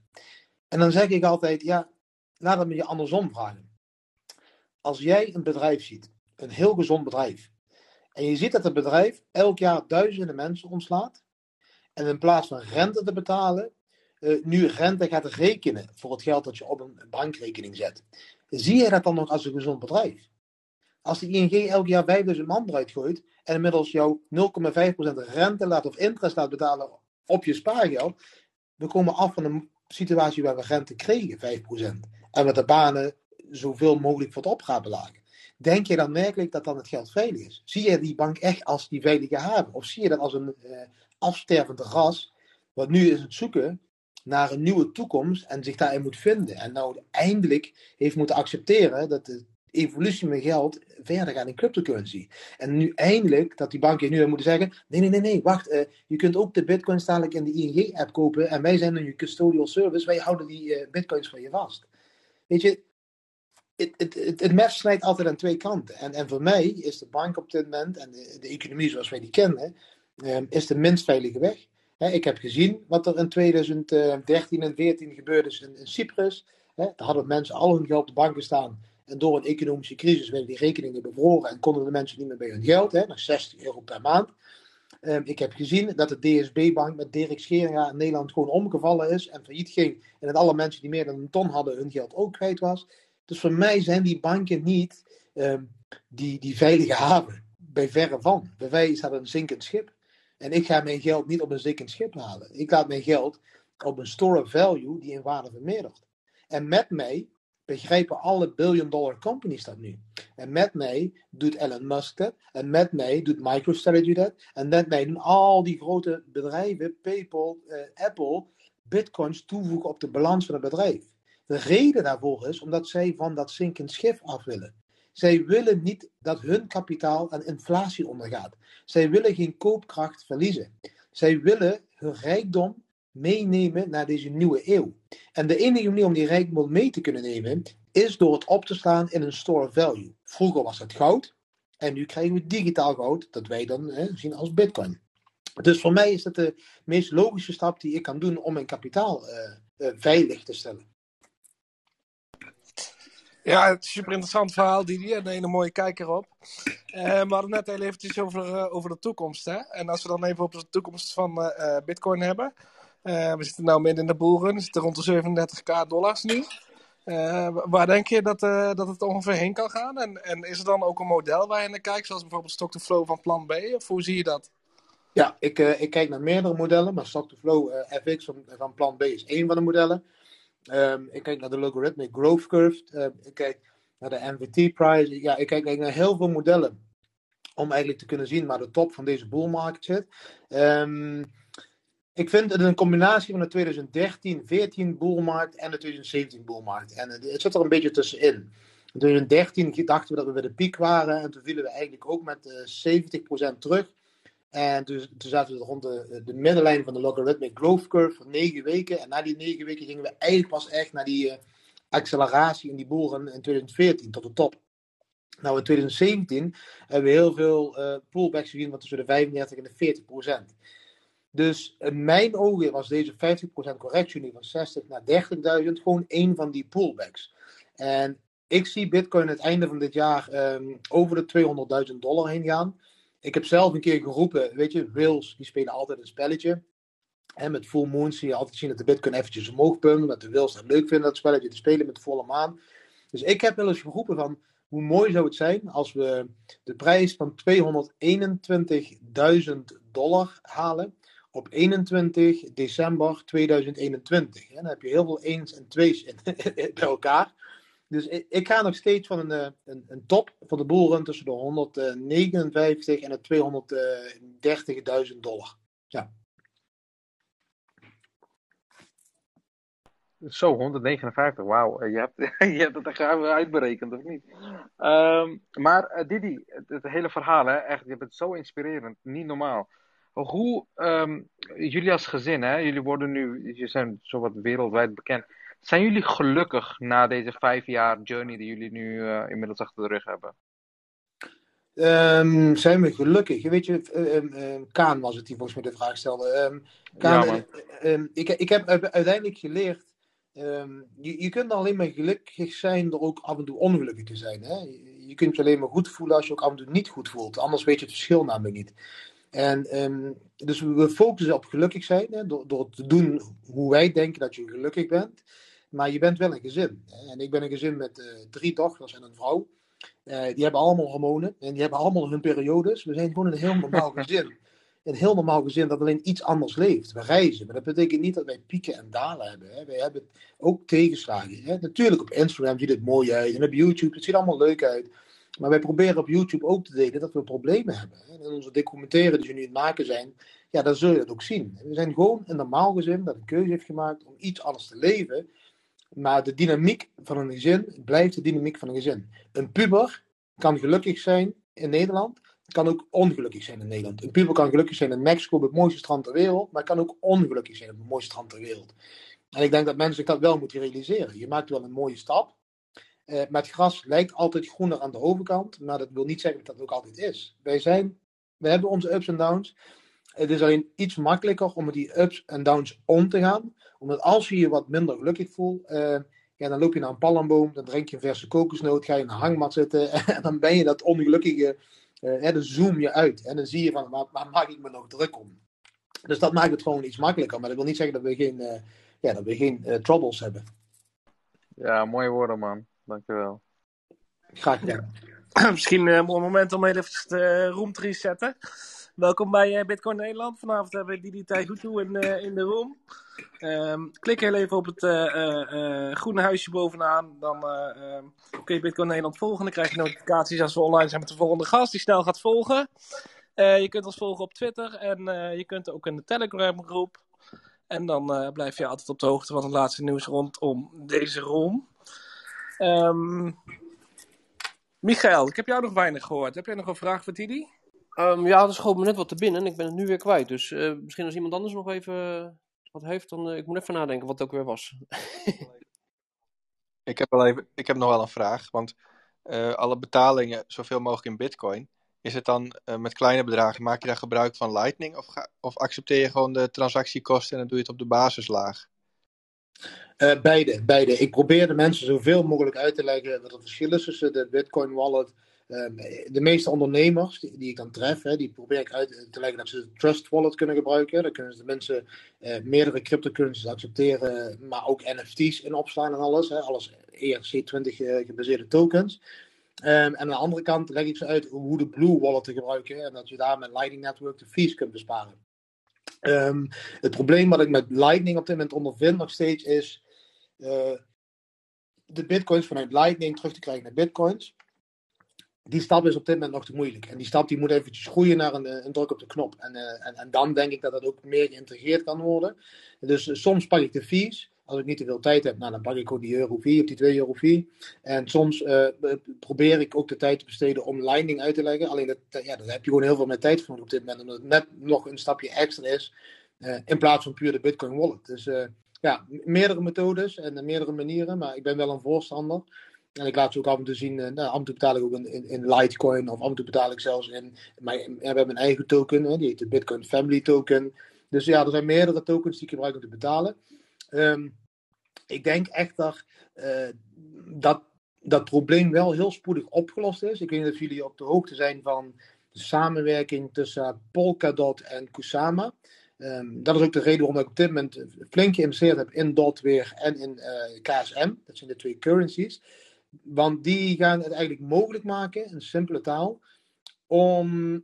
En dan zeg ik altijd, ja, laat het me je andersom vragen. Als jij een bedrijf ziet, een heel gezond bedrijf, en je ziet dat het bedrijf elk jaar duizenden mensen ontslaat, en in plaats van rente te betalen, uh, nu rente gaat rekenen voor het geld dat je op een bankrekening zet. Zie je dat dan nog als een gezond bedrijf? Als de ING elk jaar 5000 man eruit gooit en inmiddels jou 0,5% rente laat of interest laat betalen op je spaargeld, we komen af van een situatie waar we rente kregen, 5%. En met de banen zoveel mogelijk voor het opgaven lagen. Denk je dan werkelijk dat dan het geld veilig is? Zie je die bank echt als die veilige haven? Of zie je dat als een uh, afstervend ras, wat nu is het zoeken naar een nieuwe toekomst en zich daarin moet vinden. En nou eindelijk heeft moeten accepteren dat de evolutie met geld verder gaat in cryptocurrency. En nu eindelijk dat die banken nu moeten zeggen: nee, nee, nee, nee, wacht, uh, je kunt ook de bitcoins dadelijk in de ING-app kopen en wij zijn nu je custodial service, wij houden die uh, bitcoins van je vast. Weet je, het, het, het, het mes snijdt altijd aan twee kanten. En, en voor mij is de bank op dit moment en de, de economie zoals wij die kennen, um, is de minst veilige weg. Ik heb gezien wat er in 2013 en 2014 gebeurd is in, in Cyprus. He, daar hadden mensen al hun geld op de banken staan. En door een economische crisis werden die rekeningen bevroren en konden de mensen niet meer bij hun geld, hè, naar 60 euro per maand. Um, ik heb gezien dat de DSB-bank met Dirk Scheringa in Nederland gewoon omgevallen is en failliet ging. En dat alle mensen die meer dan een ton hadden hun geld ook kwijt was. Dus voor mij zijn die banken niet um, die, die veilige haven. Bij verre van. Bij mij staat een zinkend schip. En ik ga mijn geld niet op een zinkend schip halen. Ik laat mijn geld op een store of value die in waarde vermeerdert. En met mij begrijpen alle billion dollar companies dat nu. En met mij doet Elon Musk dat. En met mij doet MicroStrategy dat. En met mij doen al die grote bedrijven, PayPal, uh, Apple, bitcoins toevoegen op de balans van het bedrijf. De reden daarvoor is omdat zij van dat zinkend schip af willen. Zij willen niet dat hun kapitaal aan inflatie ondergaat. Zij willen geen koopkracht verliezen. Zij willen hun rijkdom meenemen naar deze nieuwe eeuw. En de enige manier om die rijkdom mee te kunnen nemen, is door het op te slaan in een store value. Vroeger was het goud, en nu krijgen we digitaal goud, dat wij dan hè, zien als bitcoin. Dus voor mij is dat de meest logische stap die ik kan doen om mijn kapitaal uh, uh, veilig te stellen. Ja, het is een super interessant verhaal, Didi. En een hele mooie kijker op. Uh, we hadden net heel eventjes over, over de toekomst. Hè? En als we dan even op de toekomst van Bitcoin hebben. We zitten nu midden in de boelrun. We zitten rond de 37k dollars nu. waar denk je dat, dat het ongeveer heen kan gaan? En, en is er dan ook een model waar je naar kijkt? Zoals bijvoorbeeld stock-to-flow van plan B? Of hoe zie je dat? Ja, ik, ik kijk naar meerdere modellen. Maar stock-to-flow FX van, plan B is één van de modellen. Um, ik kijk naar de logarithmic growth curve. Ik kijk naar de MVT price. Ja, ik kijk naar heel veel modellen. Om eigenlijk te kunnen zien waar de top van deze bull market zit. Um, ik vind het een combinatie van de 2013, 14 bullmarkt en de 2017 bullmarkt. En het zit er een beetje tussenin. In 2013 dachten we dat we bij de piek waren. En toen vielen we eigenlijk ook met uh, 70% terug. En toen, zaten we rond de, de middenlijn van de logarithmic growth curve voor negen weken. En na die negen weken gingen we eigenlijk pas echt naar die uh, acceleratie in die boeren in 2014 tot de top. Nou, in 2017 hebben we heel veel uh, pullbacks gezien van tussen de 35 en de 40 procent. Dus in mijn ogen was deze 50% correctie nu van 60 naar 30.000 gewoon één van die pullbacks. En ik zie Bitcoin het einde van dit jaar um, over de 200.000 dollar heen gaan. Ik heb zelf een keer geroepen, weet je, Wils, die spelen altijd een spelletje. En met full moon zie je altijd zien dat de bitcoin eventjes omhoog pumpt. Dat de Wils dat leuk vinden, dat spelletje te spelen met volle maan. Dus ik heb wel eens geroepen van, hoe mooi zou het zijn als we de prijs van 221.000 dollar halen op 21 december 2021. En dan heb je heel veel eens en twee's bij elkaar. Dus ik, ga nog steeds van een, een, een top van de boelrun tussen de 159 en de 230.000 dollar. Ja. Zo, 159, wauw. Je hebt, je hebt het echt uitberekend, of niet? Um, maar uh, Didi, het, het, hele verhaal, hè, echt, je bent zo inspirerend, niet normaal. Hoe, um, jullie als gezin, hè, jullie worden nu, jullie zijn zowat wereldwijd bekend. Zijn jullie gelukkig na deze vijf jaar journey die jullie nu uh, inmiddels achter de rug hebben? Um, zijn we gelukkig? Weet je, um, um, Kaan was het die volgens mij de vraag stelde. Kaan, ja, ik, ik heb uiteindelijk geleerd, je, je kunt alleen maar gelukkig zijn door ook af en toe ongelukkig te zijn. Hè? Je kunt je alleen maar goed voelen als je ook af en toe niet goed voelt. Anders weet je het verschil namelijk niet. En um, dus we focussen op gelukkig zijn, hè, door, door te doen hoe wij denken dat je gelukkig bent. Maar je bent wel een gezin. Hè? En ik ben een gezin met uh, drie dochters en een vrouw. Eh, die hebben allemaal hormonen en die hebben allemaal hun periodes. We zijn gewoon een heel normaal gezin. Een heel normaal gezin dat alleen iets anders leeft. We reizen, maar dat betekent niet dat wij pieken en dalen hebben. Hè. Wij hebben ook tegenslagen. Hè. Natuurlijk op Instagram ziet het mooi uit en op YouTube, het ziet allemaal leuk uit. Maar wij proberen op YouTube ook te delen dat we problemen hebben. En onze documentaire die we nu aan het maken zijn, ja, dan zul je dat ook zien. We zijn gewoon een normaal gezin dat een keuze heeft gemaakt om iets anders te leven. Maar de dynamiek van een gezin blijft de dynamiek van een gezin. Een puber kan gelukkig zijn in Nederland, kan ook ongelukkig zijn in Nederland. Een puber kan gelukkig zijn in Mexico, op het mooiste strand ter wereld, maar kan ook ongelukkig zijn op het mooiste strand ter wereld. En ik denk dat mensen dat wel moeten realiseren. Je maakt wel een mooie stap. Uh, maar het gras lijkt altijd groener aan de overkant, maar dat wil niet zeggen dat dat ook altijd is. Wij zijn, we hebben onze ups en downs. Het is alleen iets makkelijker om met die ups en downs om te gaan. Omdat als je je wat minder gelukkig voelt, uh, ja, dan loop je naar een palmboom, dan drink je een verse kokosnoot, ga je in een hangmat zitten en dan ben je dat ongelukkige, uh, hè, dan zoom je uit. En dan zie je van, waar, waar, maak ik me nog druk om? Dus dat maakt het gewoon iets makkelijker. Maar dat wil niet zeggen dat we geen, ja, dat we geen troubles hebben. Ja, mooie woorden man. Dankjewel. Graag gedaan. Misschien een mooi moment om even de room te resetten. Welkom bij Bitcoin Nederland. Vanavond hebben we Didi Taihutu in, uh, in de room. Um, klik heel even op het groene huisje bovenaan. Dan um, kun je Bitcoin Nederland volgen. Dan krijg je notificaties als we online zijn met de volgende gast die snel gaat volgen. je kunt ons volgen op Twitter en je kunt ook in de Telegram groep. En dan blijf je altijd op de hoogte van het laatste nieuws rondom deze room. Um, Michael, ik heb jou nog weinig gehoord. Heb jij nog een vraag voor Didi? Um, ja, er schoot me net wat te binnen en ik ben het nu weer kwijt. Dus uh, misschien als iemand anders nog even wat heeft, dan uh, ik moet even nadenken wat het ook weer was. ik, heb wel even, ik heb nog wel een vraag, want uh, alle betalingen zoveel mogelijk in bitcoin. Is het dan met kleine bedragen, maak je daar gebruik van Lightning of, ga, of accepteer je gewoon de transactiekosten en dan doe je het op de basislaag? Beide, beide. Ik probeer de mensen zoveel mogelijk uit te leggen wat het verschil is tussen de Bitcoin wallet Um, de meeste ondernemers die, ik dan tref, hè, die probeer ik uit te leggen dat ze de Trust Wallet kunnen gebruiken. Dan kunnen ze de mensen uh, meerdere cryptocurrencies accepteren, maar ook NFT's in opslaan en alles. Hè, alles ERC20 gebaseerde tokens. Um, en aan de andere kant leg ik ze uit hoe de Blue Wallet te gebruiken en dat je daar met Lightning Network de fees kunt besparen. Um, het probleem wat ik met Lightning op dit moment ondervind nog steeds is uh, de bitcoins vanuit Lightning terug te krijgen naar bitcoins die stap is op dit moment nog te moeilijk. En die stap die moet eventjes groeien naar een, een druk op de knop. En, uh, en, en, dan denk ik dat dat ook meer geïntegreerd kan worden. Dus soms pak ik de fees. Als ik niet te veel tijd heb, nou, dan pak ik ook die euro fee of die 2 euro fee. En soms uh, probeer ik ook de tijd te besteden om Lightning uit te leggen. Alleen dat, ja, daar heb je gewoon heel veel meer tijd voor op dit moment. Omdat het net nog een stapje extra is. in plaats van puur de Bitcoin wallet. Dus ja, meerdere methodes en meerdere manieren. Maar ik ben wel een voorstander. En ik laat ze ook af en toe zien, nou, af toe betaal ik ook in, in, in, Litecoin of af en toe betaal ik zelfs in, mijn, we hebben een eigen token, hè, die heet de Bitcoin Family Token. Dus ja, er zijn meerdere tokens die ik gebruik om te betalen. Um, ik denk echt dat, uh, dat dat probleem wel heel spoedig opgelost is. Ik weet niet of jullie op de hoogte zijn van de samenwerking tussen Polkadot en Kusama. Um, dat is ook de reden waarom ik op dit moment flink geïnvesteerd heb in DOT weer en in uh, KSM. Dat zijn de twee currencies. Want die gaan het eigenlijk mogelijk maken, in simpele taal, om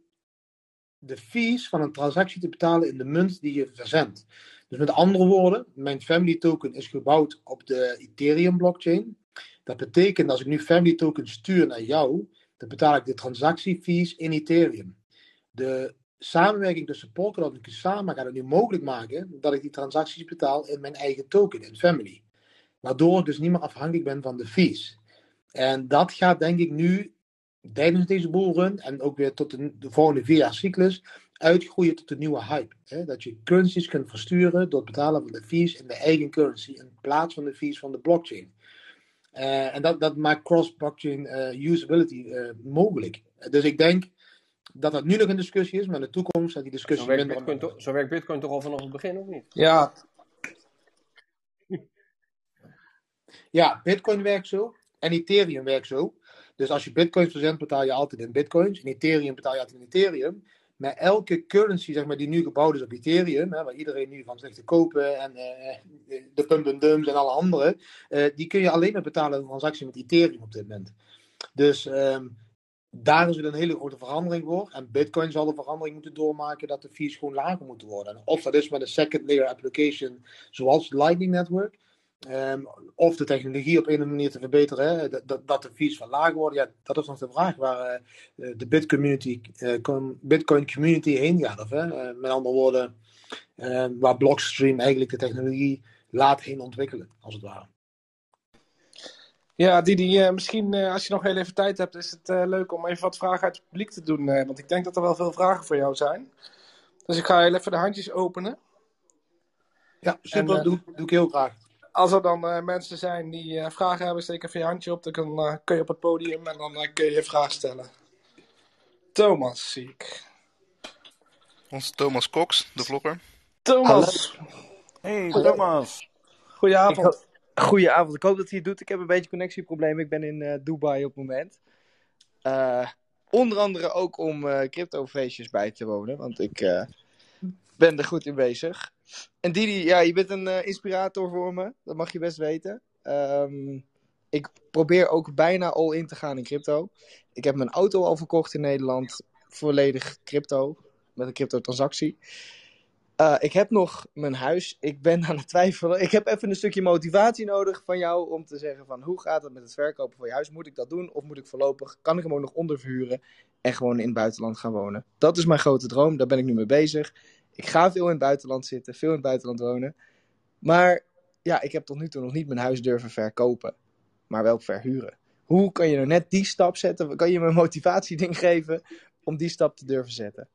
de fees van een transactie te betalen in de munt die je verzendt. Dus met andere woorden, mijn family token is gebouwd op de Ethereum blockchain. Dat betekent als ik nu family token stuur naar jou, dan betaal ik de transactiefees in Ethereum. De samenwerking tussen Polkadot en Kusama gaat het nu mogelijk maken dat ik die transacties betaal in mijn eigen token, in family. Waardoor ik dus niet meer afhankelijk ben van de fees. En dat gaat denk ik nu tijdens deze bullrun en ook weer tot de, de volgende vier jaar cyclus uitgroeien tot een nieuwe hype. Hè? Dat je currencies kunt versturen door het betalen van de fees in de eigen currency in plaats van de fees van de blockchain. Uh, en dat, dat maakt cross-blockchain uh, usability uh, mogelijk. Dus ik denk dat dat nu nog een discussie is, maar in de toekomst gaat die discussie zo werkt minder... Bitcoin, toch, zo werkt Bitcoin toch al vanaf het begin, of niet? Ja. Ja, Bitcoin werkt zo. En Ethereum werkt zo. Dus als je bitcoins verzendt, betaal je altijd in bitcoins. In Ethereum betaal je altijd in Ethereum. Maar elke currency zeg maar, die nu gebouwd is op Ethereum, hè, waar iedereen nu van zegt te kopen, en uh, de pump and dumps en alle andere, uh, die kun je alleen maar betalen een transactie met Ethereum op dit moment. Dus ehm, daar is het een hele grote verandering voor. En Bitcoin zal de verandering moeten doormaken dat de fees gewoon lager moeten worden. En of dat is met een second layer application zoals Lightning Network. Ehm, of de technologie op een of andere manier te verbeteren, hè, dat- dat, de fees van lager worden. Ja, dat is nog de vraag waar eh, eh, de Bitcoin community, eh, com- Bitcoin community heen gaat. Of, hè? Met andere woorden, waar Blockstream eigenlijk de technologie laat heen ontwikkelen, als het ware. Ja, Didi, misschien als je nog heel even tijd hebt, is het leuk om even wat vragen uit het publiek te doen. want ik denk dat er wel veel vragen voor jou zijn. Dus ik ga heel even de handjes openen. Ja, super, En, doe, doe ik heel graag. Als er dan eh, mensen zijn die eh, vragen hebben, steek even je handje op. Dan kun, eh, kun je op het podium en dan kun je je vraag stellen. Thomas, zie ik. Onze Thomas Cox, de vlogger. Thomas, Hey Thomas. goedenavond. Goedenavond, ik hoop dat hij het doet. Ik heb een beetje connectieproblemen. Ik ben in eh, Dubai op het moment. Eh, onder andere ook om eh crypto-feestjes bij te wonen, want ik eh, ben er goed in bezig. En Didi, ja, je bent een eh, inspirator voor me, dat mag je best weten. Ehm, ik probeer ook bijna all in te gaan in crypto. Ik heb mijn auto al verkocht in Nederland, volledig crypto, met een crypto-transactie. Eh, ik heb nog mijn huis. Ik ben aan het twijfelen. Ik heb even een stukje motivatie nodig van jou om te zeggen van hoe gaat het met het verkopen van je huis? Moet ik dat doen of moet ik voorlopig, kan ik hem ook nog onderverhuren en gewoon in het buitenland gaan wonen? Dat is mijn grote droom, daar ben ik nu mee bezig. Ik ga veel in het buitenland zitten, veel in het buitenland wonen. Maar ja, ik heb tot nu toe nog niet mijn huis durven verkopen, maar wel verhuren. Hoe kan je nou net die stap zetten? Kan je me een motivatieding geven om die stap te durven zetten?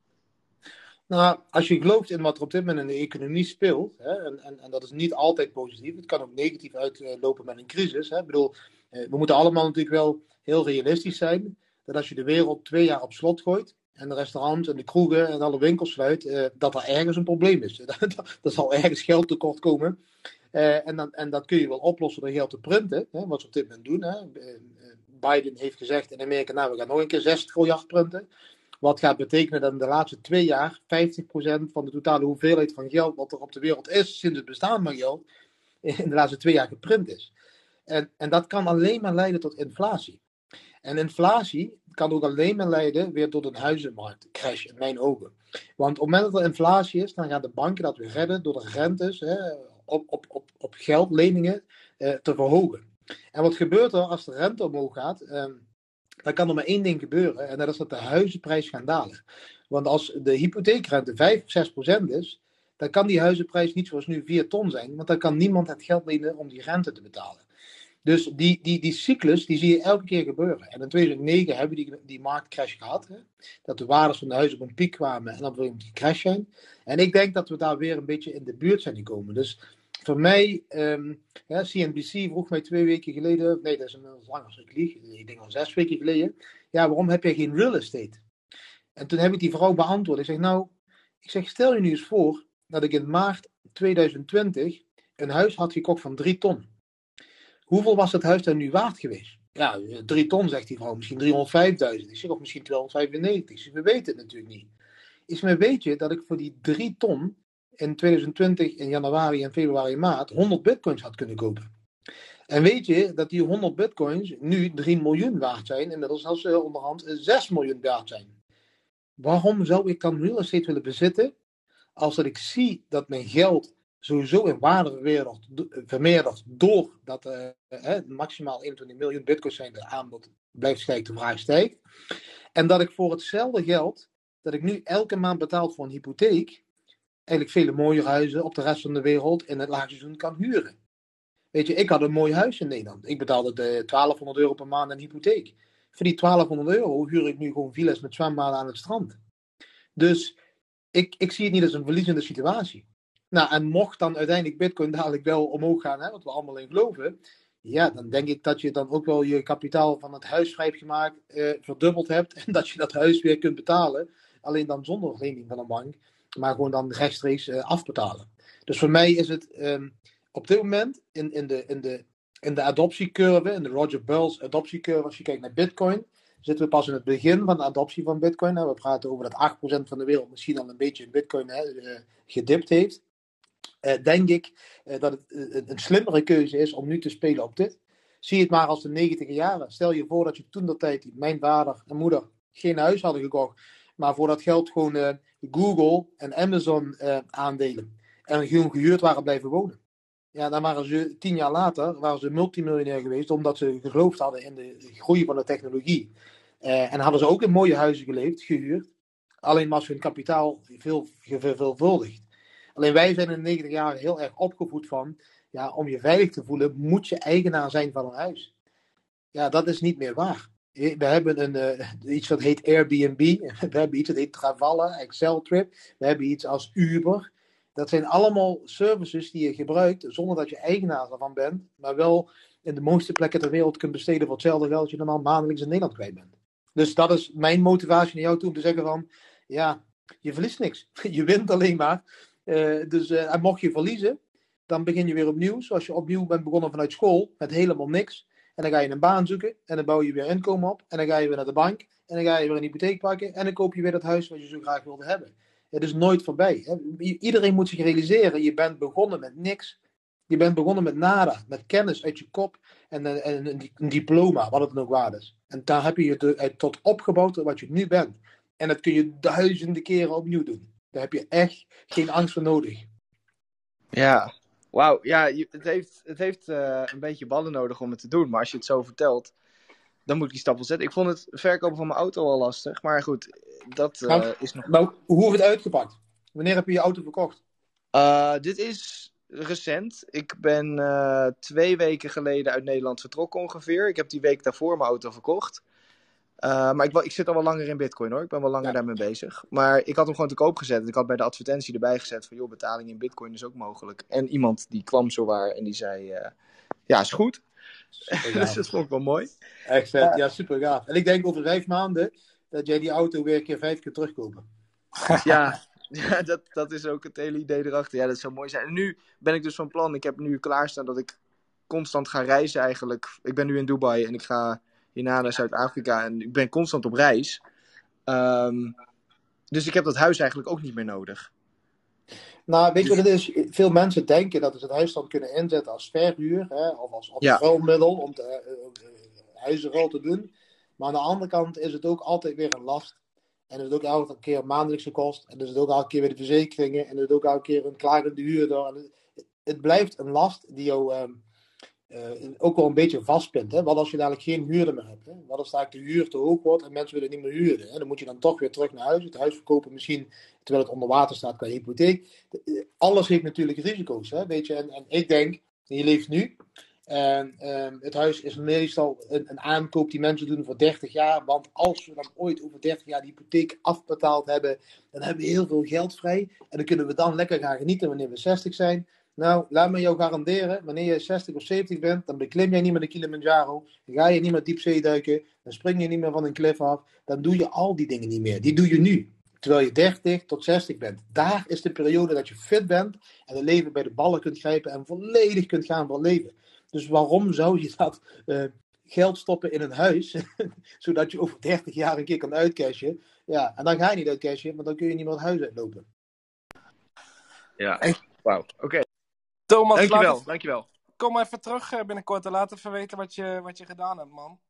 Nou, als je gelooft in wat er op dit moment in de economie speelt, hè, en, en, en dat is niet altijd positief, het kan ook negatief uitlopen met een crisis. Hè. Ik bedoel, eh, we moeten allemaal natuurlijk wel heel realistisch zijn, dat als je de wereld twee jaar op slot gooit, en de restaurants en de kroegen en alle winkels sluit, eh, dat er ergens een probleem is. Er zal ergens geld tekort komen. Eh, en, dan, en dat kun je wel oplossen door geld te printen, hè, wat ze op dit moment doen. Hè. Eh, Biden heeft gezegd in Amerika, nou we gaan nog een keer 6 triljard printen. Wat gaat betekenen dat in de laatste twee jaar 50% van de totale hoeveelheid van geld wat er op de wereld is sinds het bestaan van geld, in de laatste twee jaar geprint is. En, en dat kan alleen maar leiden tot inflatie. En inflatie kan ook alleen maar leiden weer tot een huizenmarktcrash, in mijn ogen. Want op het moment dat er inflatie is, dan gaan de banken dat weer redden door de rentes hè, op, op, op, op geldleningen eh, te verhogen. En wat gebeurt er als de rente omhoog gaat? Ehm, dan kan er maar één ding gebeuren, en dat is dat de huizenprijs gaat dalen. Want als de hypotheekrente 5 of 6 procent is, dan kan die huizenprijs niet zoals nu 4 ton zijn, want dan kan niemand het geld lenen om die rente te betalen. Dus die, die, die cyclus, die zie je elke keer gebeuren. En in 2009 hebben we die, die marktcrash gehad. Hè? Dat de waardes van de huizen op een piek kwamen en dan weer die crash zijn. En ik denk dat we daar weer een beetje in de buurt zijn gekomen. Dus voor mij, ehm, ja, CNBC vroeg mij twee weken geleden, nee, dat is inmiddels langer als ik lieg, ik denk al zes weken geleden. Ja, waarom heb jij geen real estate? En toen heb ik die vrouw beantwoord. Ik zeg, nou, ik zeg, stel je nu eens voor dat ik in maart 2020 een huis had gekocht van 3 ton. Hoeveel was het huis dan nu waard geweest? Ja, 3 ton, zegt die vrouw. Misschien 305.000. Ik zeg, of misschien 295. Ik zeg, we weten het natuurlijk niet. Is maar weet je dat ik voor die 3 ton in 2020 in januari en februari maart 100 bitcoins had kunnen kopen. En weet je dat die 100 bitcoins nu 3 miljoen waard zijn, inmiddels zelfs uh, onderhand 6 miljoen waard zijn. Waarom zou ik dan real estate willen bezitten als dat ik zie dat mijn geld sowieso in waarde vermeerdert, vermeerdert doordat uh, uh, maximaal 21 miljoen bitcoins zijn, de aanbod blijft stijgen, de vraag stijgt. En dat ik voor hetzelfde geld dat ik nu elke maand betaal voor een hypotheek, eigenlijk vele mooie huizen op de rest van de wereld in het laagseizoen kan huren. Weet je, ik had een mooi huis in Nederland. Ik betaalde de 1200 euro per maand een hypotheek. Voor die 1200 euro huur ik nu gewoon villa's met zwembaden aan het strand. Dus ik, ik zie het niet als een verliezende situatie. Nou, en mocht dan uiteindelijk Bitcoin dadelijk wel omhoog gaan, hè, wat we allemaal in geloven, ja, dan denk ik dat je dan ook wel je kapitaal van het huis vrij hebt gemaakt, eh, verdubbeld hebt en dat je dat huis weer kunt betalen. Alleen dan zonder lening van een bank maar gewoon dan rechtstreeks uh, afbetalen. Dus voor mij is het um, op dit moment in, in, de, in, de, in de adoptiecurve, in de Roger Bell's adoptiecurve, als je kijkt naar Bitcoin, zitten we pas in het begin van de adoptie van Bitcoin. We praten over dat 8% van de wereld misschien al een beetje in Bitcoin hè, uh, gedipt heeft. Uh, denk ik dat het een slimmere keuze is om nu te spelen op dit. zie het maar als de 90 jaren. Stel je voor dat je toen dat tijd, mijn vader en moeder, geen huis hadden gekocht. Maar voor dat geld gewoon eh, Google en Amazon eh, aandelen. En gewoon gehuurd waren blijven wonen. Ja, dan waren ze tien jaar later waren ze multimiljonair geweest. Omdat ze geloofd hadden in de groei van de technologie. Eh, en hadden ze ook in mooie huizen geleefd, gehuurd. Alleen was hun kapitaal veel verveelvuldigd. Alleen wij zijn in de 90 jaar heel erg opgevoed van, ja, om je veilig te voelen, moet je eigenaar zijn van een huis. Ja, dat is niet meer waar. We hebben een, uh, iets wat heet Airbnb, we hebben iets dat heet Travalla, Trip. we hebben iets als Uber. Dat zijn allemaal services die je gebruikt zonder dat je eigenaar ervan bent, maar wel in de mooiste plekken ter wereld kunt besteden voor hetzelfde geld dat je normaal maandelijks in Nederland kwijt bent. Dus dat is mijn motivatie naar jou toe om te zeggen van, ja, je verliest niks. Je wint alleen maar. Uh, dus uh, mocht je verliezen, dan begin je weer opnieuw. Zoals je opnieuw bent begonnen vanuit school, met helemaal niks. En dan ga je een baan zoeken en dan bouw je weer inkomen op. En dan ga je weer naar de bank en dan ga je weer een hypotheek pakken. En dan koop je weer dat huis wat je zo graag wilde hebben. Het is nooit voorbij. Hè? Iedereen moet zich realiseren, je bent begonnen met niks. Je bent begonnen met nada, met kennis uit je kop en, en een, een, diploma, wat het dan ook waard is. En daar heb je je tot opgebouwd wat je nu bent. En dat kun je duizenden keren opnieuw doen. Daar heb je echt geen angst voor nodig. Ja, wauw. Ja, het heeft, het heeft uh, een beetje ballen nodig om het te doen. Maar als je het zo vertelt, dan moet ik die stap wel zetten. Ik vond het verkopen van mijn auto al lastig. Maar goed, dat uh, nou, is nog... Nou, hoe heeft het uitgepakt? Wanneer heb je je auto verkocht? Uh, dit is recent. Ik ben twee weken geleden uit Nederland vertrokken ongeveer. Ik heb die week daarvoor mijn auto verkocht. Uh, maar ik, ik, zit al wel langer in Bitcoin hoor. Ik ben wel langer daarmee bezig. Maar ik had hem gewoon te koop gezet. En ik had bij de advertentie erbij gezet van joh, betaling in Bitcoin is ook mogelijk. En iemand die kwam zo waar en die zei: uh, Ja, is goed. dus dat vond ik wel mooi. Echt vet, ja, super gaaf. En ik denk over vijf maanden dat jij die auto weer een keer vijf keer terugkopen. ja, ja dat, dat is ook het hele idee erachter. Ja, dat zou mooi zijn. En nu ben ik dus van plan. Ik heb nu klaarstaan dat ik constant ga reizen eigenlijk. Ik ben nu in Dubai en ik ga hierna naar Zuid-Afrika. En ik ben constant op reis. Um, dus ik heb dat huis eigenlijk ook niet meer nodig. Nou, weet je wat het is? Veel mensen denken dat ze het huis dan kunnen inzetten als verhuur. Hè, of als, als ja. ruilmiddel om te, uh, huizenruil te doen. Maar aan de andere kant is het ook altijd weer een last. En is het ook elke keer een maandelijkse kost. En is het ook elke keer weer de verzekeringen. En is het ook elke keer een klagende huurder. Het, het blijft een last die jou... Uh, uh, ook wel een beetje vastpint. Hè? Wat als je dadelijk geen huurder meer hebt? Hè? Wat als de huur te hoog wordt en mensen willen niet meer huren? Hè? Dan moet je dan toch weer terug naar huis. Het huis verkopen misschien terwijl het onder water staat qua hypotheek. Eh, alles heeft natuurlijk risico's. Hè? Weet je? En, en ik denk, je leeft nu. En uh, het huis is meestal een, een, aankoop die mensen doen voor 30 jaar. Want als we dan ooit over 30 jaar die hypotheek afbetaald hebben, dan hebben we heel veel geld vrij. En dan kunnen we dan lekker gaan genieten wanneer we 60 zijn. Nou, laat me jou garanderen, wanneer je 60 of 70 bent, dan beklim jij niet meer de Kilimanjaro, dan ga je niet meer diepzee duiken, dan spring je niet meer van een klif af, dan doe je al die dingen niet meer. Die doe je nu, terwijl je 30 tot 60 bent. Daar is de periode dat je fit bent en het leven bij de ballen kunt grijpen en volledig kunt gaan voor leven. Dus waarom zou je dat uh, geld stoppen in een huis, zodat je over 30 jaar een keer kan uitcashen? Ja, en dan ga je niet uitcashen, want dan kun je niet meer het huis uitlopen. Ja, wauw, oké. Thomas, dankjewel, laat... dankjewel. Kom even terug eh, binnenkort en laat even weten wat je, wat je gedaan hebt, man.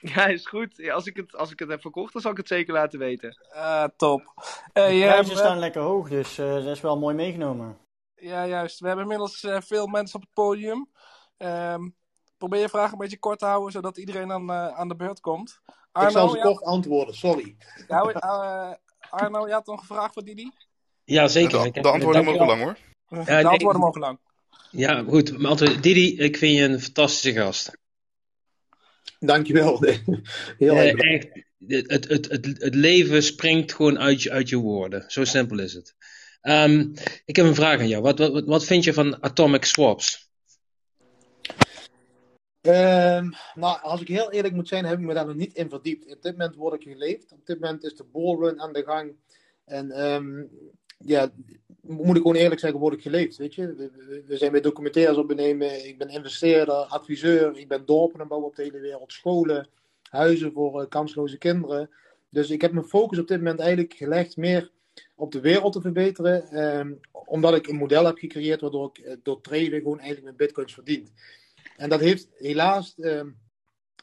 Ja, is goed. Ja, als, ik het, als ik het heb verkocht, dan zal ik het zeker laten weten. Uh, top. Uh, de prijzen staan lekker hoog, dus uh, dat is wel mooi meegenomen. Ja, juist. We hebben inmiddels veel mensen op het podium. Um, probeer je vraag een beetje kort te houden, zodat iedereen aan, aan de beurt komt. Arno, ik zal ze ja... kort antwoorden, sorry. Ja, Arno, je had nog een vraag voor Didi? Ja, zeker. De, de antwoorden mogen lang hoor. Ja, de antwoorden mogen lang. Ja, goed. Maar antwoord, Didi, ik vind je een fantastische gast. Dankjewel. Heel uh, echt, het, het, het, het leven springt gewoon uit je, uit je woorden. Zo simpel is het. Um, ik heb een vraag aan jou. Wat, wat, wat vind je van atomic swaps? Um, nou, als ik heel eerlijk moet zijn, heb ik me daar nog niet in verdiept. Op dit moment word ik geleefd. Op dit moment is de bullrun aan de gang. En um, ja, moet ik gewoon eerlijk zeggen, word ik geleefd. Weet je? We, zijn weer documentaires opnemen. Ik ben investeerder, adviseur. Ik ben dorpen bouwen op de hele wereld. Scholen, huizen voor uh, kansloze kinderen. Dus ik heb mijn focus op dit moment eigenlijk gelegd meer op de wereld te verbeteren. Eh, omdat ik een model heb gecreëerd waardoor ik uh, door traden gewoon eigenlijk mijn bitcoins verdient. En dat heeft helaas ehm,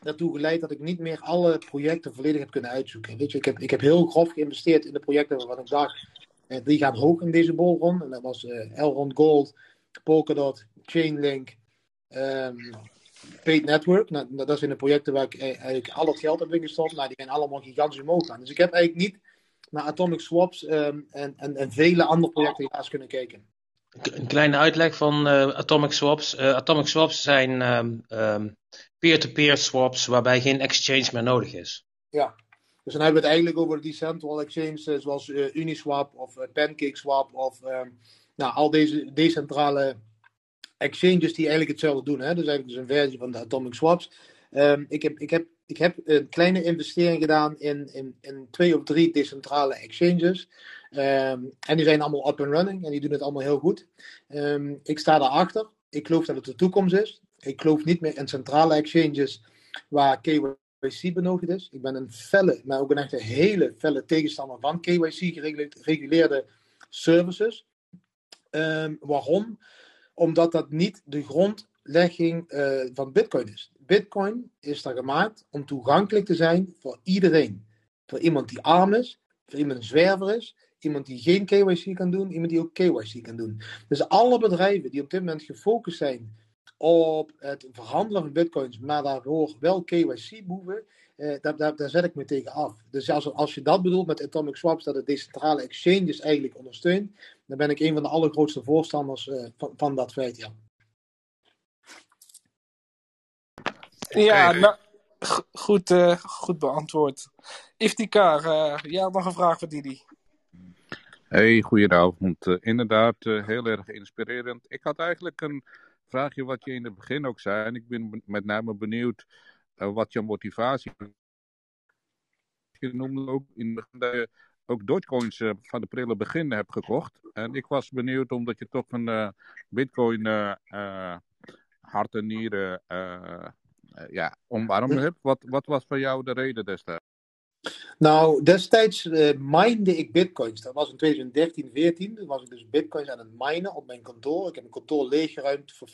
daartoe geleid dat ik niet meer alle projecten volledig heb kunnen uitzoeken. Weet je, ik heb, ik heb heel grof geïnvesteerd in de projecten waarvan ik dacht, eh, die gaan hoog in deze bullrun. En dat was eh Elrond Gold, Polkadot, Chainlink, ehm Paid Network. Nou, dat zijn de projecten waar ik eh, eigenlijk al het geld heb ingestopt. Nou, die zijn allemaal gigantisch omhoog gaan. Dus ik heb eigenlijk niet naar Atomic Swaps ehm, en, en, en vele andere projecten helaas kunnen kijken. Een kleine uitleg van eh, Atomic Swaps. Eh, Atomic Swaps zijn ehm, peer-to-peer swaps waarbij geen exchange meer nodig is. Ja, dus dan hebben we het eigenlijk over decentral exchanges eh, zoals eh, Uniswap of eh, PancakeSwap of ehm, nou, al deze decentrale exchanges die eigenlijk hetzelfde doen. Hè? Dus eigenlijk dus een versie van de Atomic Swaps. Ehm, ik, heb, ik, heb, ik heb een kleine investering gedaan in, in, in twee of drie decentrale exchanges. Ehm, en die zijn allemaal up and running en die doen het allemaal heel goed. Ik sta daarachter. Ik geloof dat het de toekomst is. Ik geloof niet meer in centrale exchanges waar KYC benodigd is. Ik ben een felle, maar ook een echte hele felle tegenstander van KYC gereguleerde services. Ehm, waarom? Omdat dat niet de grondlegging eh, van Bitcoin is. Bitcoin is daar gemaakt om toegankelijk te zijn voor iedereen. Voor iemand die arm is, voor iemand een zwerver is, iemand die geen KYC kan doen, iemand die ook KYC kan doen. Dus alle bedrijven die op dit moment gefocust zijn op het verhandelen van bitcoins, maar daarvoor wel KYC behoeven, eh, daar, daar, daar zet ik me tegen af. Dus als, als je dat bedoelt met Atomic Swaps, dat het decentrale exchanges eigenlijk ondersteunt, dan ben ik een van de allergrootste voorstanders eh, van, van dat feit, ja. Ja, nou, goed, eh, goed beantwoord. Iftikar, eh jij had nog een vraag voor Didi. Hey, goedenavond. Eh, inderdaad, eh, heel erg inspirerend. Ik had eigenlijk een vraagje wat je in het begin ook zei. En ik ben met name benieuwd eh, wat je motivatie Je noemde ook in het begin dat je ook Dogecoins eh, van de prille begin hebt gekocht. En ik was benieuwd omdat je toch een eh, Bitcoin hart en nieren ja, omarmd hebt. Wat, wat was voor jou de reden destijds? Nou, destijds eh minde ik bitcoins. Dat was in 2013, 14. Toen was ik dus bitcoins aan het minen op mijn kantoor. Ik heb mijn kantoor leeggeruimd voor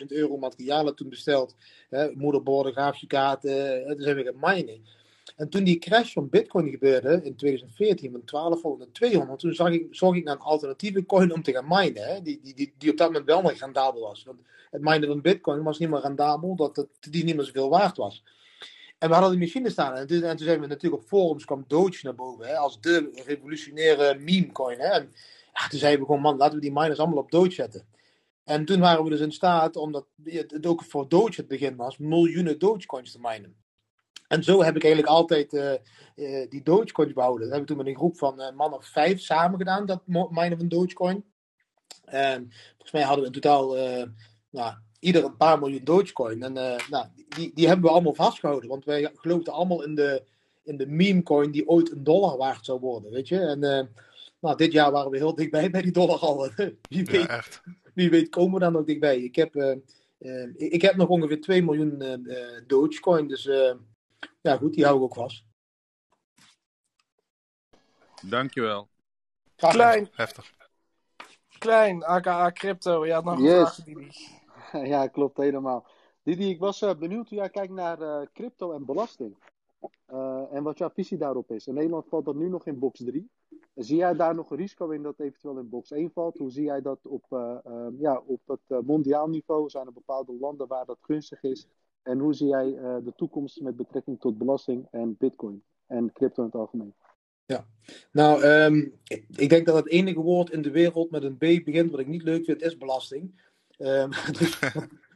40.000 euro materialen toen besteld. Hè, moederborden, grafische kaarten. eh, Toen zijn we gaan minen. En toen die crash van bitcoin gebeurde in 2014 van 1200 naar 200, toen zag ik, zocht ik naar een alternatieve coin om te gaan minen. Hè, die, die, die, die op dat moment wel nog rendabel was. Want het minen van bitcoin was niet meer rendabel, dat het, die niet meer zoveel waard was. En we hadden die machine staan. En toen, en toen zijn we natuurlijk op forums kwam Doge naar boven. Hè, als de revolutionaire meme coin. Hè. En toen zeiden we gewoon, man, laten we die miners allemaal op Doge zetten. En toen waren we dus in staat, omdat het ook voor Doge het begin was, miljoenen Dogecoins te minen. En zo heb ik eigenlijk altijd eh, eh, die Dogecoins behouden. Dat hebben we toen met een groep van eh, man of vijf samen gedaan, dat minen van Dogecoin. En volgens mij hadden we in totaal nou, ieder een paar miljoen Dogecoin. En eh, nou, die, die hebben we allemaal vastgehouden. Want wij geloofden allemaal in de, in de meme coin die ooit een dollar waard zou worden. Weet je? En eh, nou, dit jaar waren we heel dichtbij bij die dollar al. Wie weet, Ja, echt. wie weet komen we daar nog dichtbij. Ik heb, eh, eh, ik heb nog ongeveer 2 miljoen Dogecoin. Dus eh, ja, goed, die hou ik ook vast. Dankjewel. Klein, Heftig. klein, aka Crypto, had nog een Yes. vraag Didi. Ja, klopt helemaal. Didi, ik was eh, benieuwd hoe jij kijkt naar eh, crypto en belasting. Eh, en wat jouw visie daarop is. In Nederland valt dat nu nog in box 3. Zie jij daar nog een risico in dat eventueel in box 1 valt? Hoe zie jij dat op, eh, eh, ja, op het mondiaal niveau? Zijn er bepaalde landen waar dat gunstig is? En hoe zie jij de toekomst met betrekking tot belasting en bitcoin en crypto in het algemeen? Ja, nou, ehm, ik denk dat het enige woord in de wereld met een B begint wat ik niet leuk vind, is belasting. Ehm, dus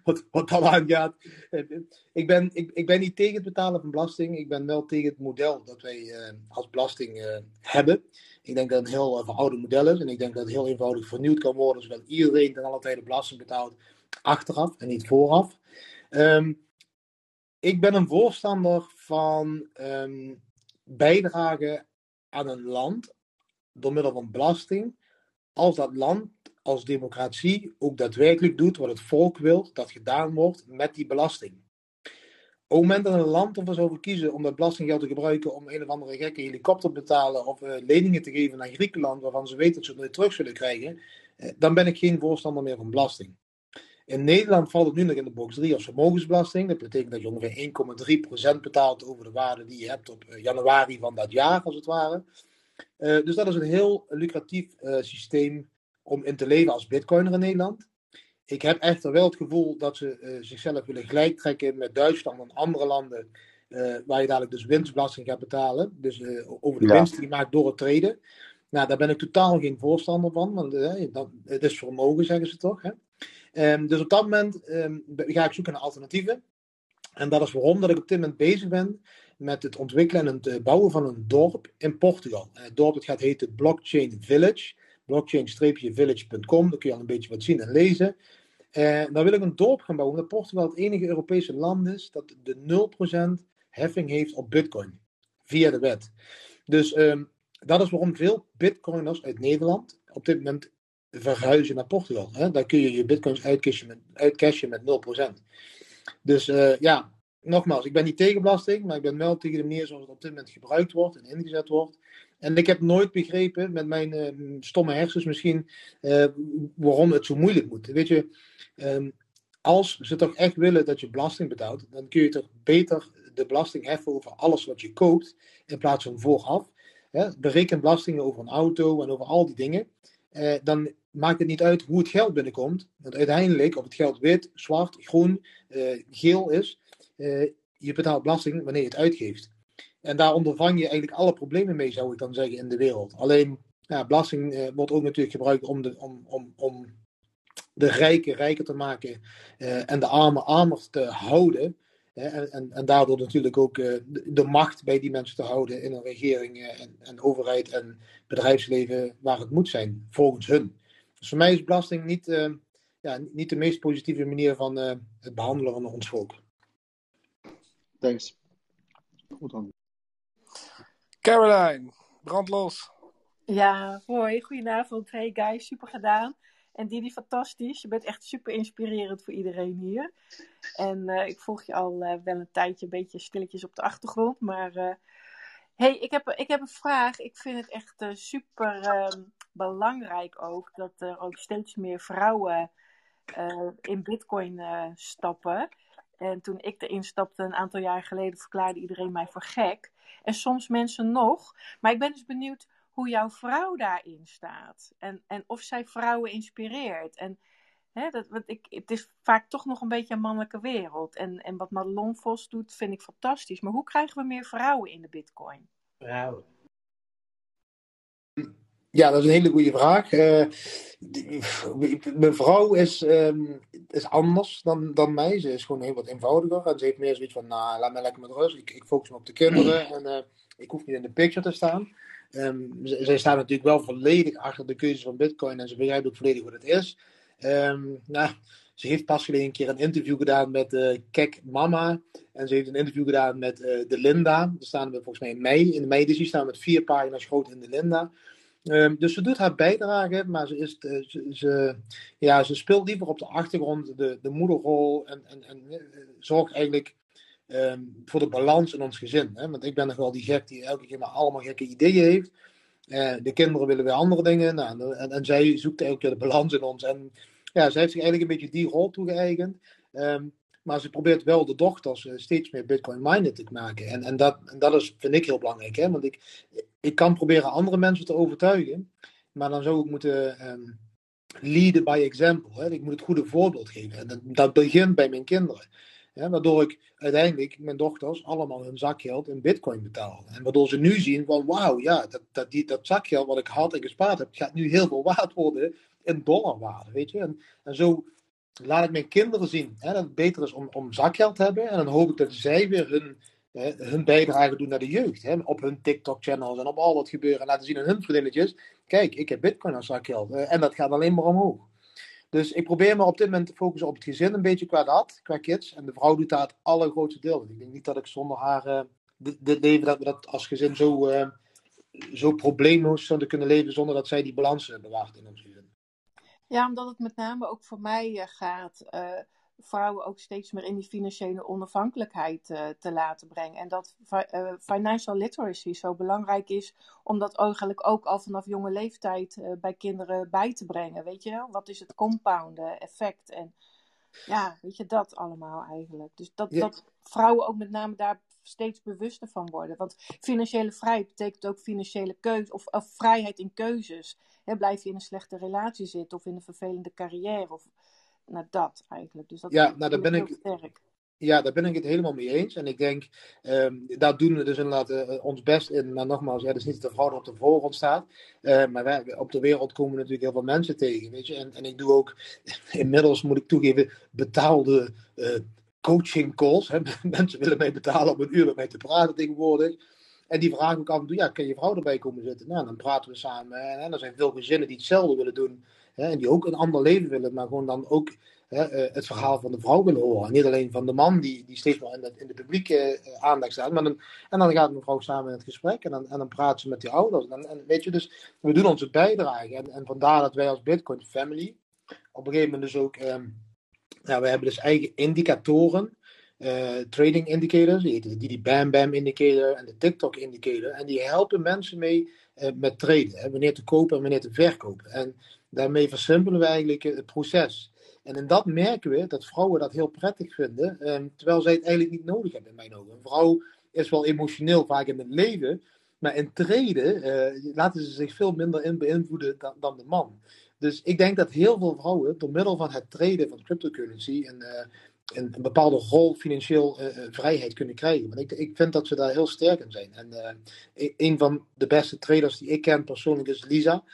wat, wat dat aangaat. eh, Ik ben, ik, ik ben niet tegen het betalen van belasting. Ik ben wel tegen het model dat wij eh, als belasting eh, hebben. Ik denk dat het een heel uh, verouderd model is. En ik denk dat het heel eenvoudig vernieuwd kan worden, zodat iedereen ten alle tijde belasting betaalt achteraf en niet vooraf. Ehm, ik ben een voorstander van ehm, bijdragen aan een land door middel van belasting, als dat land als democratie ook daadwerkelijk doet wat het volk wil dat gedaan wordt met die belasting. Op het moment dat een land ervoor zou kiezen om dat belastinggeld te gebruiken om een of andere gekke helikopter te betalen of uh, leningen te geven aan Griekenland waarvan ze weten dat ze het nooit terug zullen krijgen, eh, dan ben ik geen voorstander meer van belasting. In Nederland valt het nu nog in de box 3 als vermogensbelasting. Dat betekent dat je ongeveer 1,3% betaalt over de waarde die je hebt op eh, januari van dat jaar, als het ware. Dus dat is een heel lucratief systeem om in te leven als bitcoiner in Nederland. Ik heb echter wel het gevoel dat ze uh, zichzelf willen gelijk trekken met Duitsland en andere landen, waar je dadelijk dus winstbelasting gaat betalen. Dus over de ja. winst die je maakt door het treden. Nou, daar ben ik totaal geen voorstander van, want dat, het is vermogen, zeggen ze toch. Hè? Um, dus op dat moment um, ga ik zoeken naar alternatieven. En dat is waarom dat ik op dit moment bezig ben met het ontwikkelen en het bouwen van een dorp in Portugal. Het dorp het gaat heten Blockchain Village. Blockchain-village.com. Daar kun je al een beetje wat zien en lezen. Uh, dan wil ik een dorp gaan bouwen, omdat Portugal het enige Europese land is dat de 0% heffing heeft op Bitcoin. Via de wet. Dus um, dat is waarom veel Bitcoiners uit Nederland op dit moment verhuizen naar Portugal. Hè? Daar kun je je bitcoins uitcashen met, met 0%. Dus uh, ja, nogmaals, ik ben niet tegen belasting, maar ik ben wel tegen de manier zoals het op dit moment gebruikt wordt en ingezet wordt. En ik heb nooit begrepen, met mijn uh, stomme hersens misschien, uh, waarom het zo moeilijk moet. Weet je, um, als ze toch echt willen dat je belasting betaalt, dan kun je toch beter de belasting heffen over alles wat je koopt, in plaats van vooraf. Hè? Bereken belastingen over een auto en over al die dingen. Uh, dan maakt het niet uit hoe het geld binnenkomt. Want uiteindelijk, of het geld wit, zwart, groen, geel is, je betaalt belasting wanneer je het uitgeeft. En daar ondervang je eigenlijk alle problemen mee, zou ik dan zeggen, in de wereld. Alleen, ja, belasting uh, wordt ook natuurlijk gebruikt om de, om, om, om de rijken rijker te maken en de armen armer te houden. En, en, daardoor natuurlijk ook uh, de, de, macht bij die mensen te houden in een regering en, en, overheid en bedrijfsleven waar het moet zijn, volgens hun. Dus voor mij is belasting niet, ja, niet de meest positieve manier van het behandelen van ons volk. Thanks. Goed dan. Caroline, brandlos. Ja, hoi, goedenavond. Hey guys, super gedaan. En Didi, fantastisch. Je bent echt super inspirerend voor iedereen hier. En uh, ik volg je al uh, wel een tijdje, een beetje stilletjes op de achtergrond. Maar uh, hey, ik heb, ik heb een vraag. Ik vind het echt super ehm, belangrijk ook dat er ook steeds meer vrouwen in Bitcoin stappen. En toen ik erin stapte een aantal jaar geleden, verklaarde iedereen mij voor gek. En soms mensen nog. Maar ik ben dus benieuwd hoe jouw vrouw daarin staat. En, en of zij vrouwen inspireert. En hè, dat, wat ik, het is vaak toch nog een beetje een mannelijke wereld. En, en wat Madelon Vos doet, vind ik fantastisch. Maar hoe krijgen we meer vrouwen in de bitcoin? Vrouwen. Ja, dat is een hele goede vraag. Uh, mijn vrouw is, um, is anders dan, dan mij. Ze is gewoon heel wat eenvoudiger. En ze heeft meer zoiets van, nou, laat mij lekker met rust. Ik, ik focus me op de kinderen. En uh, ik hoef niet in de picture te staan. Um, zij staan natuurlijk wel volledig achter de keuze van Bitcoin en ze begrijpt ook volledig wat het is. Um, nou, ze heeft pas geleden een keer een interview gedaan met uh, Kek Mama. En ze heeft een interview gedaan met uh, de Linda. Daar staan we volgens mij in mei. In de mei staan we met vier pagina's groot in de Linda. Um, dus ze doet haar bijdrage, maar ze, is, uh, ze, ja, ze speelt liever op de achtergrond de, de moederrol en, en, en zorgt eigenlijk um, voor de balans in ons gezin. Hè? Want ik ben nog wel die gek die elke keer maar allemaal gekke ideeën heeft. Uh, de kinderen willen weer andere dingen. Nou, en, en, zij zoekt elke keer de balans in ons. En ja, zij heeft zich eigenlijk een beetje die rol toegeëigend. Um, maar ze probeert wel de dochters uh, steeds meer Bitcoin-minded te maken. En, en, dat, dat is, vind ik heel belangrijk. Hè? Want ik, ik kan proberen andere mensen te overtuigen. Maar dan zou ik moeten um, leaden by example. Hè? Ik moet het goede voorbeeld geven. En dat, dat begint bij mijn kinderen. Waardoor ik uiteindelijk mijn dochters allemaal hun zakgeld in bitcoin betaal. En waardoor ze nu zien van wauw, ja, dat, dat, die, dat zakgeld wat ik had en gespaard heb, gaat nu heel veel waard worden in dollarwaarde, weet je. En, en zo laat ik mijn kinderen zien hè, dat het beter is om, om zakgeld te hebben. En dan hoop ik dat zij weer hun, hun bijdrage doen naar de jeugd. Hè, op hun TikTok-channels en op al wat gebeuren. En laten zien aan hun vriendinnetjes, kijk, ik heb bitcoin als zakgeld. En dat gaat alleen maar omhoog. Dus ik probeer me op dit moment te focussen op het gezin een beetje qua dat, qua kids. En de vrouw doet daar het allergrootste deel. Ik denk niet dat ik zonder haar uh, dit leven, dat we dat als gezin zo, uh, zo probleemloos zouden kunnen leven zonder dat zij die balans uh, bewaart in ons. Ja, omdat het met name ook voor mij gaat vrouwen ook steeds meer in die financiële onafhankelijkheid uh, te laten brengen. En dat uh, financial literacy zo belangrijk is om dat eigenlijk ook al vanaf jonge leeftijd uh, bij kinderen bij te brengen. Weet je wel? Wat is het compound effect? En Ja, weet je, dat allemaal eigenlijk. Dus dat, Ja. dat vrouwen ook met name daar steeds bewuster van worden. Want financiële vrijheid betekent ook financiële keuze of, of vrijheid in keuzes. Blijf je in een slechte relatie zitten of in een vervelende carrière of nou, dat eigenlijk. Dus dat Ja, nou, daar ben heel ik- sterk. Ja, daar ben ik het helemaal mee eens. En ik denk, ehm, daar doen we dus inderdaad eh, ons best in. Maar nogmaals, ja, het is niet dat de vrouw op de voorgrond staat. Eh, maar wij, op de wereld komen natuurlijk heel veel mensen tegen, weet je. En, en ik doe ook, inmiddels moet ik toegeven, betaalde eh, coaching calls. Hè. Mensen willen mij betalen om een uur met mij te praten tegenwoordig. En die vragen ook af en toe, ja, kan je vrouw erbij komen zitten? Nou, dan praten we samen. En, er zijn veel gezinnen die hetzelfde willen doen. Hè, en die ook een ander leven willen, maar gewoon dan ook hè, eh, het verhaal van de vrouw willen horen. Niet alleen van de man die, die steeds maar in de, in de publieke eh, aandacht staat. Maar dan, en dan gaat mevrouw samen in het gesprek en dan, en dan praat ze met die ouders. En, en weet je, dus we doen onze bijdrage. En, en vandaar dat wij als Bitcoin Family op een gegeven moment dus ook... ehm, ja, we hebben dus eigen indicatoren. eh, trading indicators, die de die Bam Bam indicator en de TikTok indicator. En die helpen mensen mee eh, met traden. Hè, wanneer te kopen en wanneer te verkopen. En daarmee versimpelen we eigenlijk eh, het proces. En in dat merken we dat vrouwen dat heel prettig vinden, ehm, terwijl zij het eigenlijk niet nodig hebben in mijn ogen. Een vrouw is wel emotioneel vaak in het leven, maar in traden eh, laten ze zich veel minder in beïnvloeden dan, dan de man. Dus ik denk dat heel veel vrouwen door middel van het traden van cryptocurrency een, eh, een, bepaalde rol financieel eh, eh, vrijheid kunnen krijgen. Want ik, ik vind dat ze daar heel sterk in zijn. En e- een van de beste traders die ik ken persoonlijk is Lisa.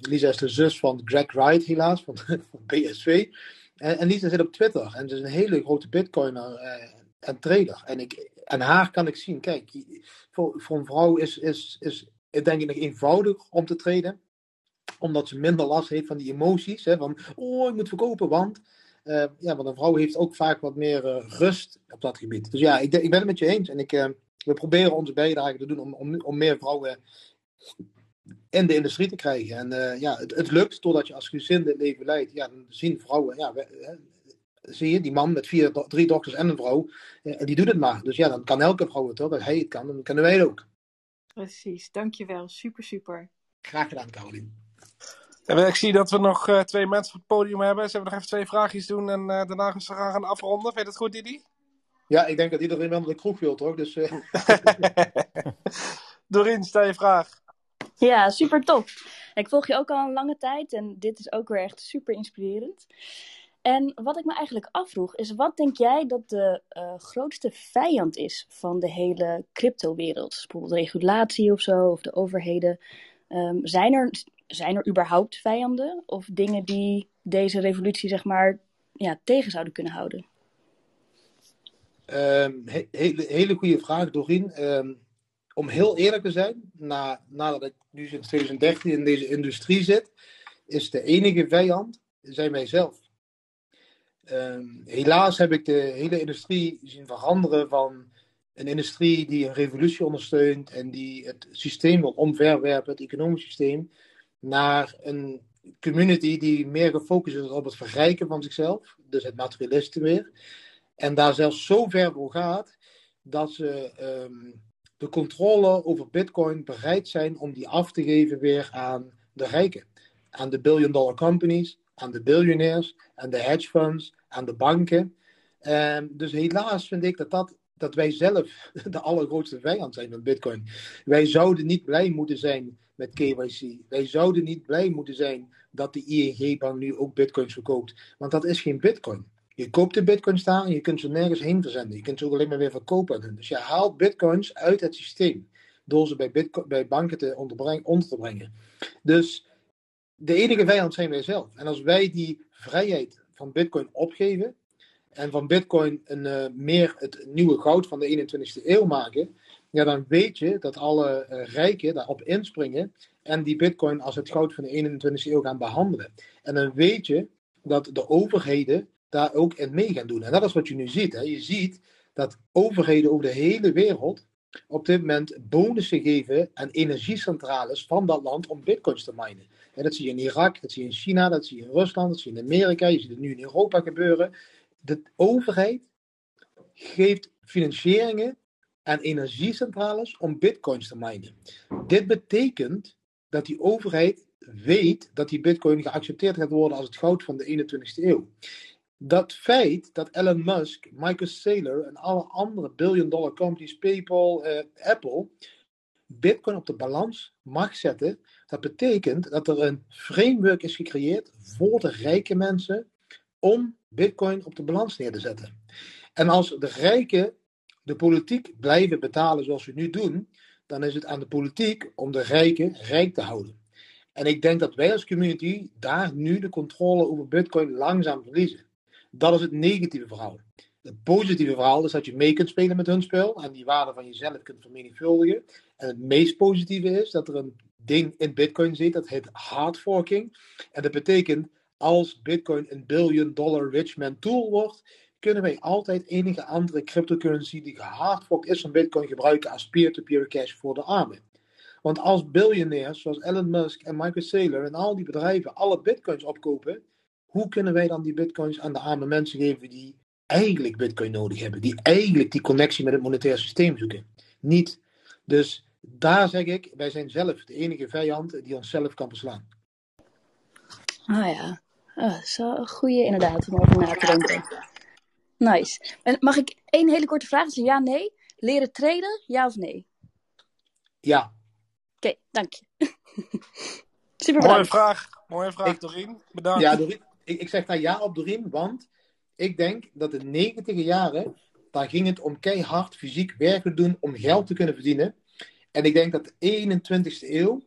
Lisa is de zus van Greg Wright helaas, van, van BSV. En, en Lisa zit op Twitter en ze is een hele grote bitcoiner en trader. En ik, aan haar kan ik zien, kijk, voor, voor een vrouw is, is, is het denk ik nog eenvoudig om te traden omdat ze minder last heeft van die emoties. Hè, van, oh, ik moet verkopen, want... eh, ja, want een vrouw heeft ook vaak wat meer eh, rust op dat gebied. Dus ja, ik, ik ben het met je eens. En ik, eh, we proberen onze bijdrage te doen om, om, om meer vrouwen in de industrie te krijgen. En ja, het, het lukt doordat je als gezin dit leven leidt. Ja, dan zien vrouwen... Ja, we- zie je, die man met vier, do- drie dochters en een vrouw, en die doet het maar. Dus ja, dan kan elke vrouw het hoor. Dat hij het kan, dan kunnen wij het ook. Precies, dankjewel. Super, super. Graag gedaan, Carolien. En ik zie dat we nog eh, twee mensen op het podium hebben. Zullen we nog even twee vraagjes doen en eh, daarna gaan we gaan afronden? Vind je dat goed, Didi? Ja, ik denk dat iedereen wel naar de kroeg wil, toch? Dus, eh, Doreen, stel je vraag. Ja, super tof. Ik volg je ook al een lange tijd en dit is ook weer echt super inspirerend. En wat ik me eigenlijk afvroeg is, wat denk jij dat de eh, grootste vijand is van de hele cryptowereld? Dus bijvoorbeeld regulatie of zo, of de overheden. Ehm, zijn, er, zijn er überhaupt vijanden of dingen die deze revolutie zeg maar ja, tegen zouden kunnen houden? Ehm, he- hele, hele goede vraag, Doreen. Ehm, om heel eerlijk te zijn, na, nadat ik nu sinds 2013 in deze industrie zit, is de enige vijand zijn wij zelf. Ehm, helaas heb ik de hele industrie zien veranderen van een industrie die een revolutie ondersteunt en die het systeem wil omverwerpen, het economisch systeem, naar een community die meer gefocust is op het verrijken van zichzelf, dus het materialisten weer. En daar zelfs zo ver voor gaat dat ze ehm, de controle over Bitcoin bereid zijn om die af te geven weer aan de rijken. Aan de billion dollar companies, aan de biljonairs, aan de hedge funds, aan de banken. Ehm, dus helaas vind ik dat, dat, dat wij zelf de allergrootste vijand zijn van Bitcoin. Wij zouden niet blij moeten zijn met KYC. Wij zouden niet blij moeten zijn dat de ING-bank nu ook Bitcoins verkoopt. Want dat is geen Bitcoin. Je koopt de bitcoins daar en je kunt ze nergens heen verzenden. Je kunt ze ook alleen maar weer verkopen. Dus je haalt bitcoins uit het systeem. Door ze bij, bij banken te onder te brengen. Dus de enige vijand zijn wij zelf. En als wij die vrijheid van bitcoin opgeven. En van bitcoin een, eh, meer het nieuwe goud van de 21ste eeuw maken. Ja, dan weet je dat alle eh, rijken daarop inspringen. En die bitcoin als het goud van de 21ste eeuw gaan behandelen. En dan weet je dat de overheden daar ook in mee gaan doen. En dat is wat je nu ziet. Hè. Je ziet dat overheden over de hele wereld op dit moment bonussen geven aan energiecentrales van dat land om bitcoins te minen. En dat zie je in Irak, dat zie je in China, dat zie je in Rusland, dat zie je in Amerika, je ziet het nu in Europa gebeuren. De overheid geeft financieringen aan energiecentrales om bitcoins te minen. Dit betekent dat die overheid weet dat die bitcoin geaccepteerd gaat worden als het goud van de 21ste eeuw. dat feit dat Elon Musk, Michael Saylor en alle andere billion dollar companies, PayPal, eh, Apple, Bitcoin op de balans mag zetten, dat betekent dat er een framework is gecreëerd voor de rijke mensen om Bitcoin op de balans neer te zetten. En als de rijken de politiek blijven betalen zoals we nu doen, dan is het aan de politiek om de rijken rijk te houden. En ik denk dat wij als community daar nu de controle over Bitcoin langzaam verliezen. Dat is het negatieve verhaal. Het positieve verhaal is dat je mee kunt spelen met hun spel en die waarde van jezelf kunt vermenigvuldigen. En het meest positieve is dat er een ding in Bitcoin zit dat heet hard forking. En dat betekent als Bitcoin een billion dollar rich man tool wordt, kunnen wij altijd enige andere cryptocurrency die gehardforkt is van Bitcoin gebruiken als peer-to-peer cash voor de armen. Want als biljonairs zoals Elon Musk en Michael Saylor en al die bedrijven alle bitcoins opkopen, hoe kunnen wij dan die bitcoins aan de arme mensen geven die eigenlijk bitcoin nodig hebben, die eigenlijk die connectie met het monetair systeem zoeken? Niet. Dus daar zeg ik, wij zijn zelf de enige vijand die onszelf kan beslaan. Ah ja, ah, dat is een goede inderdaad om over na te denken. Nice. En mag ik één hele korte vraag? Is een ja, nee? Leren traden, ja of nee? Ja. Oké, dank je. Super Mooie bedankt. vraag. Mooie vraag, Doreen. Bedankt. Ja, Doreen, ik, ik zeg daar ja op Doreen, want ik denk dat de negentiger jaren, daar ging het om keihard fysiek werken doen om geld te kunnen verdienen. En ik denk dat de 21ste eeuw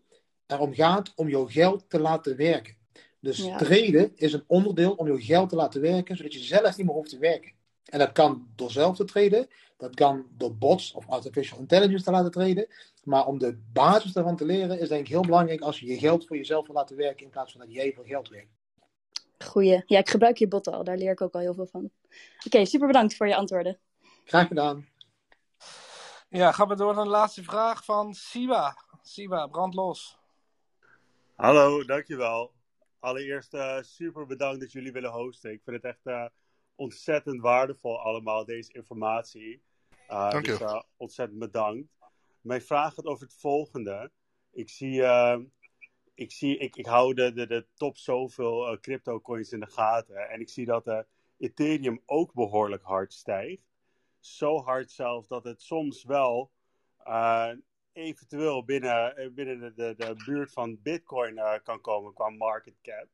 erom gaat om jouw geld te laten werken. Dus Ja. traden is een onderdeel om jouw geld te laten werken, zodat je zelf niet meer hoeft te werken. En dat kan door zelf te traden, dat kan door bots of artificial intelligence te laten traden. Maar om de basis daarvan te leren is denk ik heel belangrijk als je je geld voor jezelf wil laten werken in plaats van dat jij voor geld werkt. Goeie. Ja, ik gebruik je bot al. Daar leer ik ook al heel veel van. Oké, super bedankt voor je antwoorden. Graag gedaan. Ja, gaan we door naar de laatste vraag van Siwa. Siwa, brand los. Hallo, dankjewel. Allereerst eh, super bedankt dat jullie willen hosten. Ik vind het echt eh, ontzettend waardevol allemaal, deze informatie. Uh, Dank je. dus eh, ontzettend bedankt. Mijn vraag gaat over het volgende. Ik zie, eh, ik, zie ik, ik hou de, de, de top zoveel crypto coins in de gaten. En ik zie dat Ethereum ook behoorlijk hard stijgt. Zo hard zelf dat het soms wel eventueel binnen, binnen de, de, de buurt van Bitcoin kan komen qua market cap.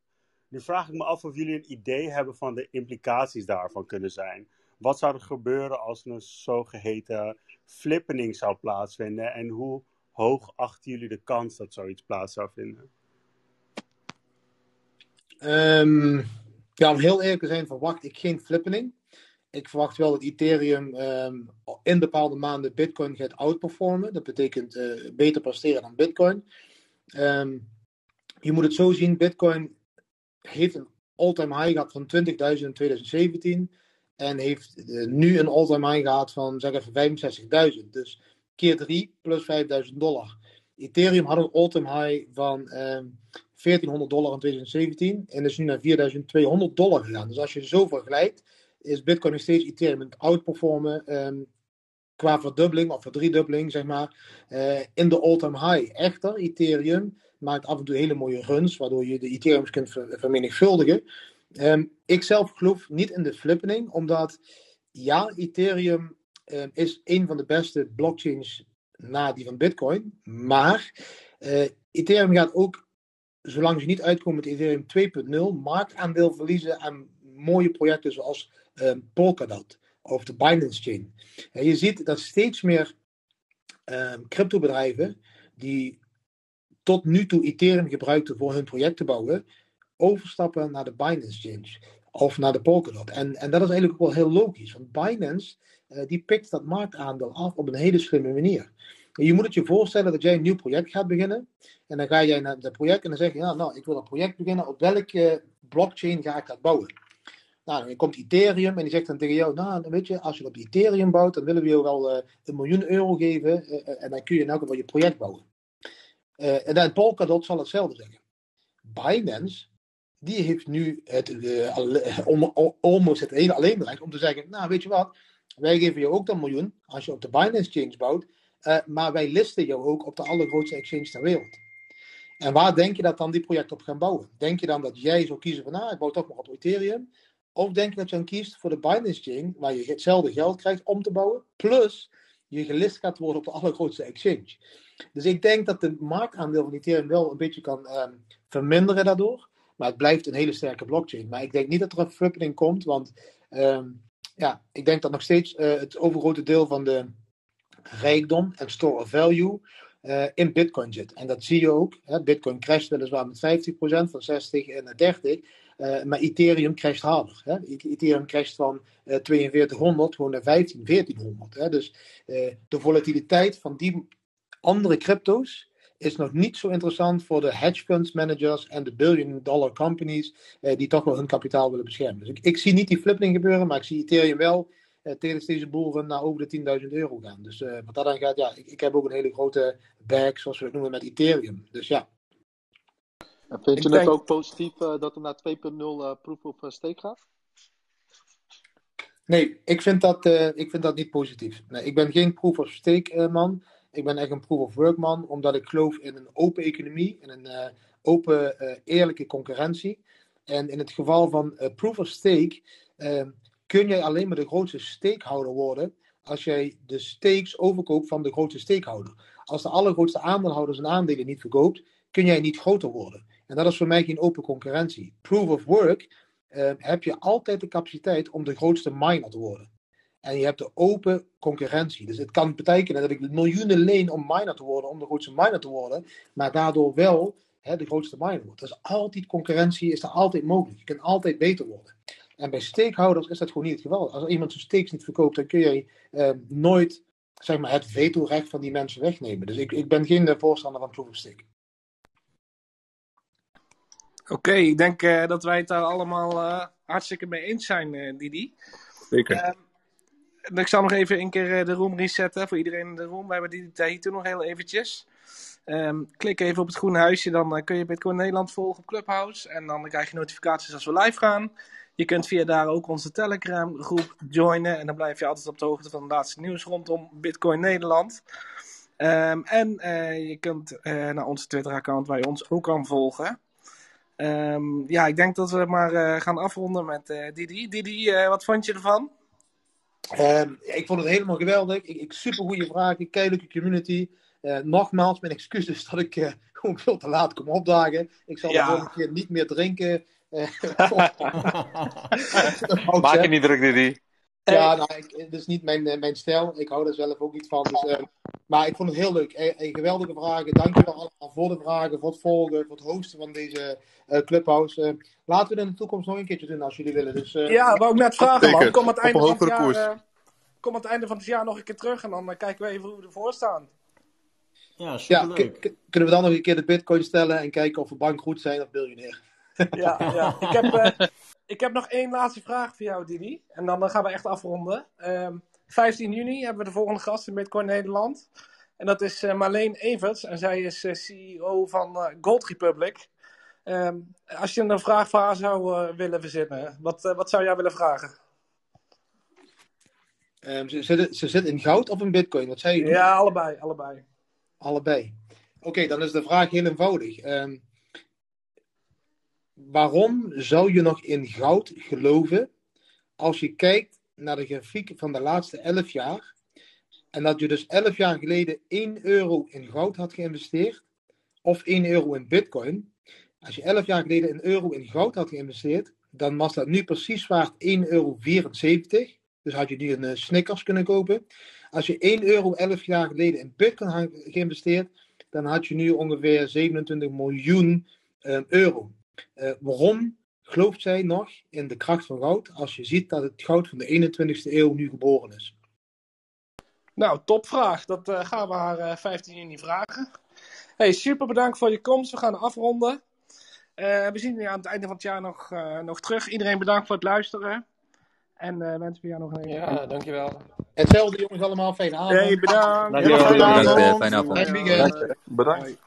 Nu vraag ik me af of jullie een idee hebben van de implicaties daarvan kunnen zijn. Wat zou er gebeuren als een zogeheten flippening zou plaatsvinden? En hoe hoog achten jullie de kans dat zoiets plaats zou vinden? Ehm, ja, om heel eerlijk te zijn, verwacht ik geen flippening. Ik verwacht wel dat Ethereum ehm, in bepaalde maanden Bitcoin gaat outperformen. Dat betekent eh, beter presteren dan Bitcoin. Ehm, je moet het zo zien: Bitcoin heeft een all-time high gehad van 20.000 in 2017. En heeft eh, nu een all-time high gehad van zeg even 65.000. Dus keer 3 plus 5.000 dollar. Ethereum had een all-time high van ehm 1400 dollar in 2017 en is nu naar 4200 dollar gegaan. Dus als je zo vergelijkt, is Bitcoin nog steeds Ethereum het outperformen ehm, qua verdubbeling of verdriedubbeling, zeg maar, eh, in de all-time high. Echter, Ethereum maakt af en toe hele mooie runs, waardoor je de Ethereums kunt ver- vermenigvuldigen. Ehm, ik zelf geloof niet in de flippening, omdat ja, Ethereum ehm, is een van de beste blockchains na die van Bitcoin, maar eh, Ethereum gaat ook zolang ze niet uitkomen met Ethereum 2.0, marktaandeel verliezen aan mooie projecten zoals ehm, Polkadot of de Binance Chain. En je ziet dat steeds meer ehm cryptobedrijven die tot nu toe Ethereum gebruikten voor hun project te bouwen, overstappen naar de Binance Chain of naar de Polkadot. En, en dat is eigenlijk ook wel heel logisch, want Binance eh, die pikt dat marktaandeel af op een hele slimme manier. Je moet het je voorstellen dat jij een nieuw project gaat beginnen. En dan ga jij naar dat project en dan zeg je, ja, nou, ik wil een project beginnen. Op welke blockchain ga ik dat bouwen? Nou, dan komt Ethereum en die zegt dan tegen jou, nou, weet je, als je op Ethereum bouwt, dan willen we je wel eh, een miljoen euro geven. eh, en dan kun je in elk geval je project bouwen. Eh, en dan Polkadot zal hetzelfde zeggen. Binance, die heeft nu het, eh, om- almost het hele alleenbereik om te zeggen, nou, weet je wat, wij geven je ook een miljoen als je op de Binance Chain bouwt. eh, maar wij listen jou ook op de allergrootste exchange ter wereld. En waar denk je dat dan die projecten op gaan bouwen? Denk je dan dat jij zou kiezen van, nou, ik bouw toch maar op Ethereum? Of denk je dat je dan kiest voor de Binance Chain, waar je hetzelfde geld krijgt om te bouwen, plus je gelist gaat worden op de allergrootste exchange. Dus ik denk dat de marktaandeel van Ethereum wel een beetje kan ehm, verminderen daardoor. Maar het blijft een hele sterke blockchain. Maar ik denk niet dat er een flipping komt, want ehm, ja, ik denk dat nog steeds eh, het overgrote deel van de rijkdom en store of value eh, in Bitcoin zit. En dat zie je ook. Hè? Bitcoin crasht weliswaar met 50%, van 60 naar 30. eh, maar Ethereum crasht harder. Hè? Ethereum crasht van eh 4200 gewoon naar 15, 1400. Hè? Dus eh, de volatiliteit van die andere crypto's is nog niet zo interessant voor de hedge funds managers en de billion dollar companies eh, die toch wel hun kapitaal willen beschermen. Dus ik, ik zie niet die flipping gebeuren, maar ik zie Ethereum wel eh, tijdens deze boelrun naar over de 10.000 euro gaan. Dus eh, wat dat dan gaat, ja, ik, ik heb ook een hele grote bag, zoals we het noemen, met Ethereum. Dus ja. En vind Ik je het ook positief eh, dat er naar 2.0 eh, proof of eh, stake gaat? Nee, ik vind dat, ik vind dat niet positief. Nee, ik ben geen proof of stake man. Ik ben echt een proof of work man, omdat ik geloof in een open economie, in een eh, open, eh, eerlijke concurrentie. En in het geval van eh, proof of stake eh, kun jij alleen maar de grootste stakeholder worden als jij de stakes overkoopt van de grootste stakeholder. Als de allergrootste aandeelhouders hun aandelen niet verkoopt, kun jij niet groter worden. En dat is voor mij geen open concurrentie. Proof of work eh, heb je altijd de capaciteit om de grootste miner te worden. En je hebt de open concurrentie. Dus het kan betekenen dat ik miljoenen leen om miner te worden, om de grootste miner te worden, maar daardoor wel hè, de grootste miner wordt. Dus altijd concurrentie is er altijd mogelijk. Je kunt altijd beter worden. En bij stakeholders is dat gewoon niet het geval. Als iemand zijn stakes niet verkoopt, dan kun je eh, nooit zeg maar, het vetorecht van die mensen wegnemen. Dus ik, ik ben geen eh, voorstander van proof of stake. Oké, ik denk eh, dat wij het daar allemaal eh, hartstikke mee eens zijn, eh, Didi. Zeker. Ik zal nog even een keer eh, de room resetten voor iedereen in de room. We hebben Didi Tahito nog heel eventjes. Ehm, klik even op het groene huisje, dan eh, kun je Bitcoin Nederland volgen op Clubhouse. En dan krijg je notificaties als we live gaan. Je kunt via daar ook onze Telegram groep joinen. En dan blijf je altijd op de hoogte van het laatste nieuws rondom Bitcoin Nederland. Ehm, en eh, je kunt naar onze Twitter-account waar je ons ook kan volgen. Ehm, ja, ik denk dat we maar gaan afronden met Didi. Didi, wat vond je ervan? Ehm, ik vond het helemaal geweldig. Ik, ik super goede vragen, keilelijke community. Eh, nogmaals, mijn excuses dat ik eh, gewoon veel te laat kom opdagen. Ik zal Ja. de volgende keer niet meer drinken. Eh, Maak je niet druk, Didi. Ja, nou, ik, het is niet mijn, eh, mijn stijl. Ik hou er zelf ook niet van. Dus, eh, maar ik vond het heel leuk. Eh, eh, geweldige vragen. Dankjewel allemaal voor de vragen, voor het volgen, voor het hosten van deze eh, Clubhouse. Eh, laten we het in de toekomst nog een keertje doen als jullie willen. Dus, eh, Ja, wou ik net vragen, man. Kom aan het einde van het jaar, eh, kom aan het einde van het jaar nog een keer terug en dan eh, kijken we even hoe we ervoor staan. Ja, Ja, k- k- kunnen we dan nog een keer de bitcoin stellen en kijken of we bankroet zijn of biljonair? Ja, ja. Ik, heb, eh, ik heb nog één laatste vraag voor jou, Didi. En dan gaan we echt afronden. Ehm 15 juni hebben we de volgende gast in Bitcoin Nederland. En dat is eh, Marleen Everts. En zij is eh, CEO van eh, Gold Republic. Ehm, als je een vraag voor haar zou willen verzinnen, wat, wat zou jij willen vragen? Ehm, ze, zit, ze zit in goud of in bitcoin? Wat zei je? Ja, allebei, allebei. Allebei. Oké, dan is de vraag heel eenvoudig. Waarom zou je nog in goud geloven als je kijkt naar de grafiek van de laatste 11 jaar en dat je dus 11 jaar geleden 1 euro in goud had geïnvesteerd of 1 euro in bitcoin? Als je 11 jaar geleden een euro in goud had geïnvesteerd, dan was dat nu precies waard 1,74 euro. Dus had je nu een eh, Snickers kunnen kopen. Als je 1 euro 11 jaar geleden in bitcoin had geïnvesteerd, dan had je nu ongeveer 27 miljoen eh, euro. Eh, waarom gelooft zij nog in de kracht van goud als je ziet dat het goud van de 21ste eeuw nu geboren is? Nou, topvraag. Dat eh, gaan we haar eh, 15 juni vragen. Hey, super bedankt voor je komst. We gaan afronden. Eh, we zien je aan het einde van het jaar nog, eh, nog terug. Iedereen bedankt voor het luisteren. En eh wensen we jou nog een hele Ja, dankjewel. Hetzelfde jongens allemaal, fijne avond. Hey, bedankt. Dankjewel. Fijne Bedankt, avond. fijne avond. Fijn Fijn weekend. weekend. Bedankt.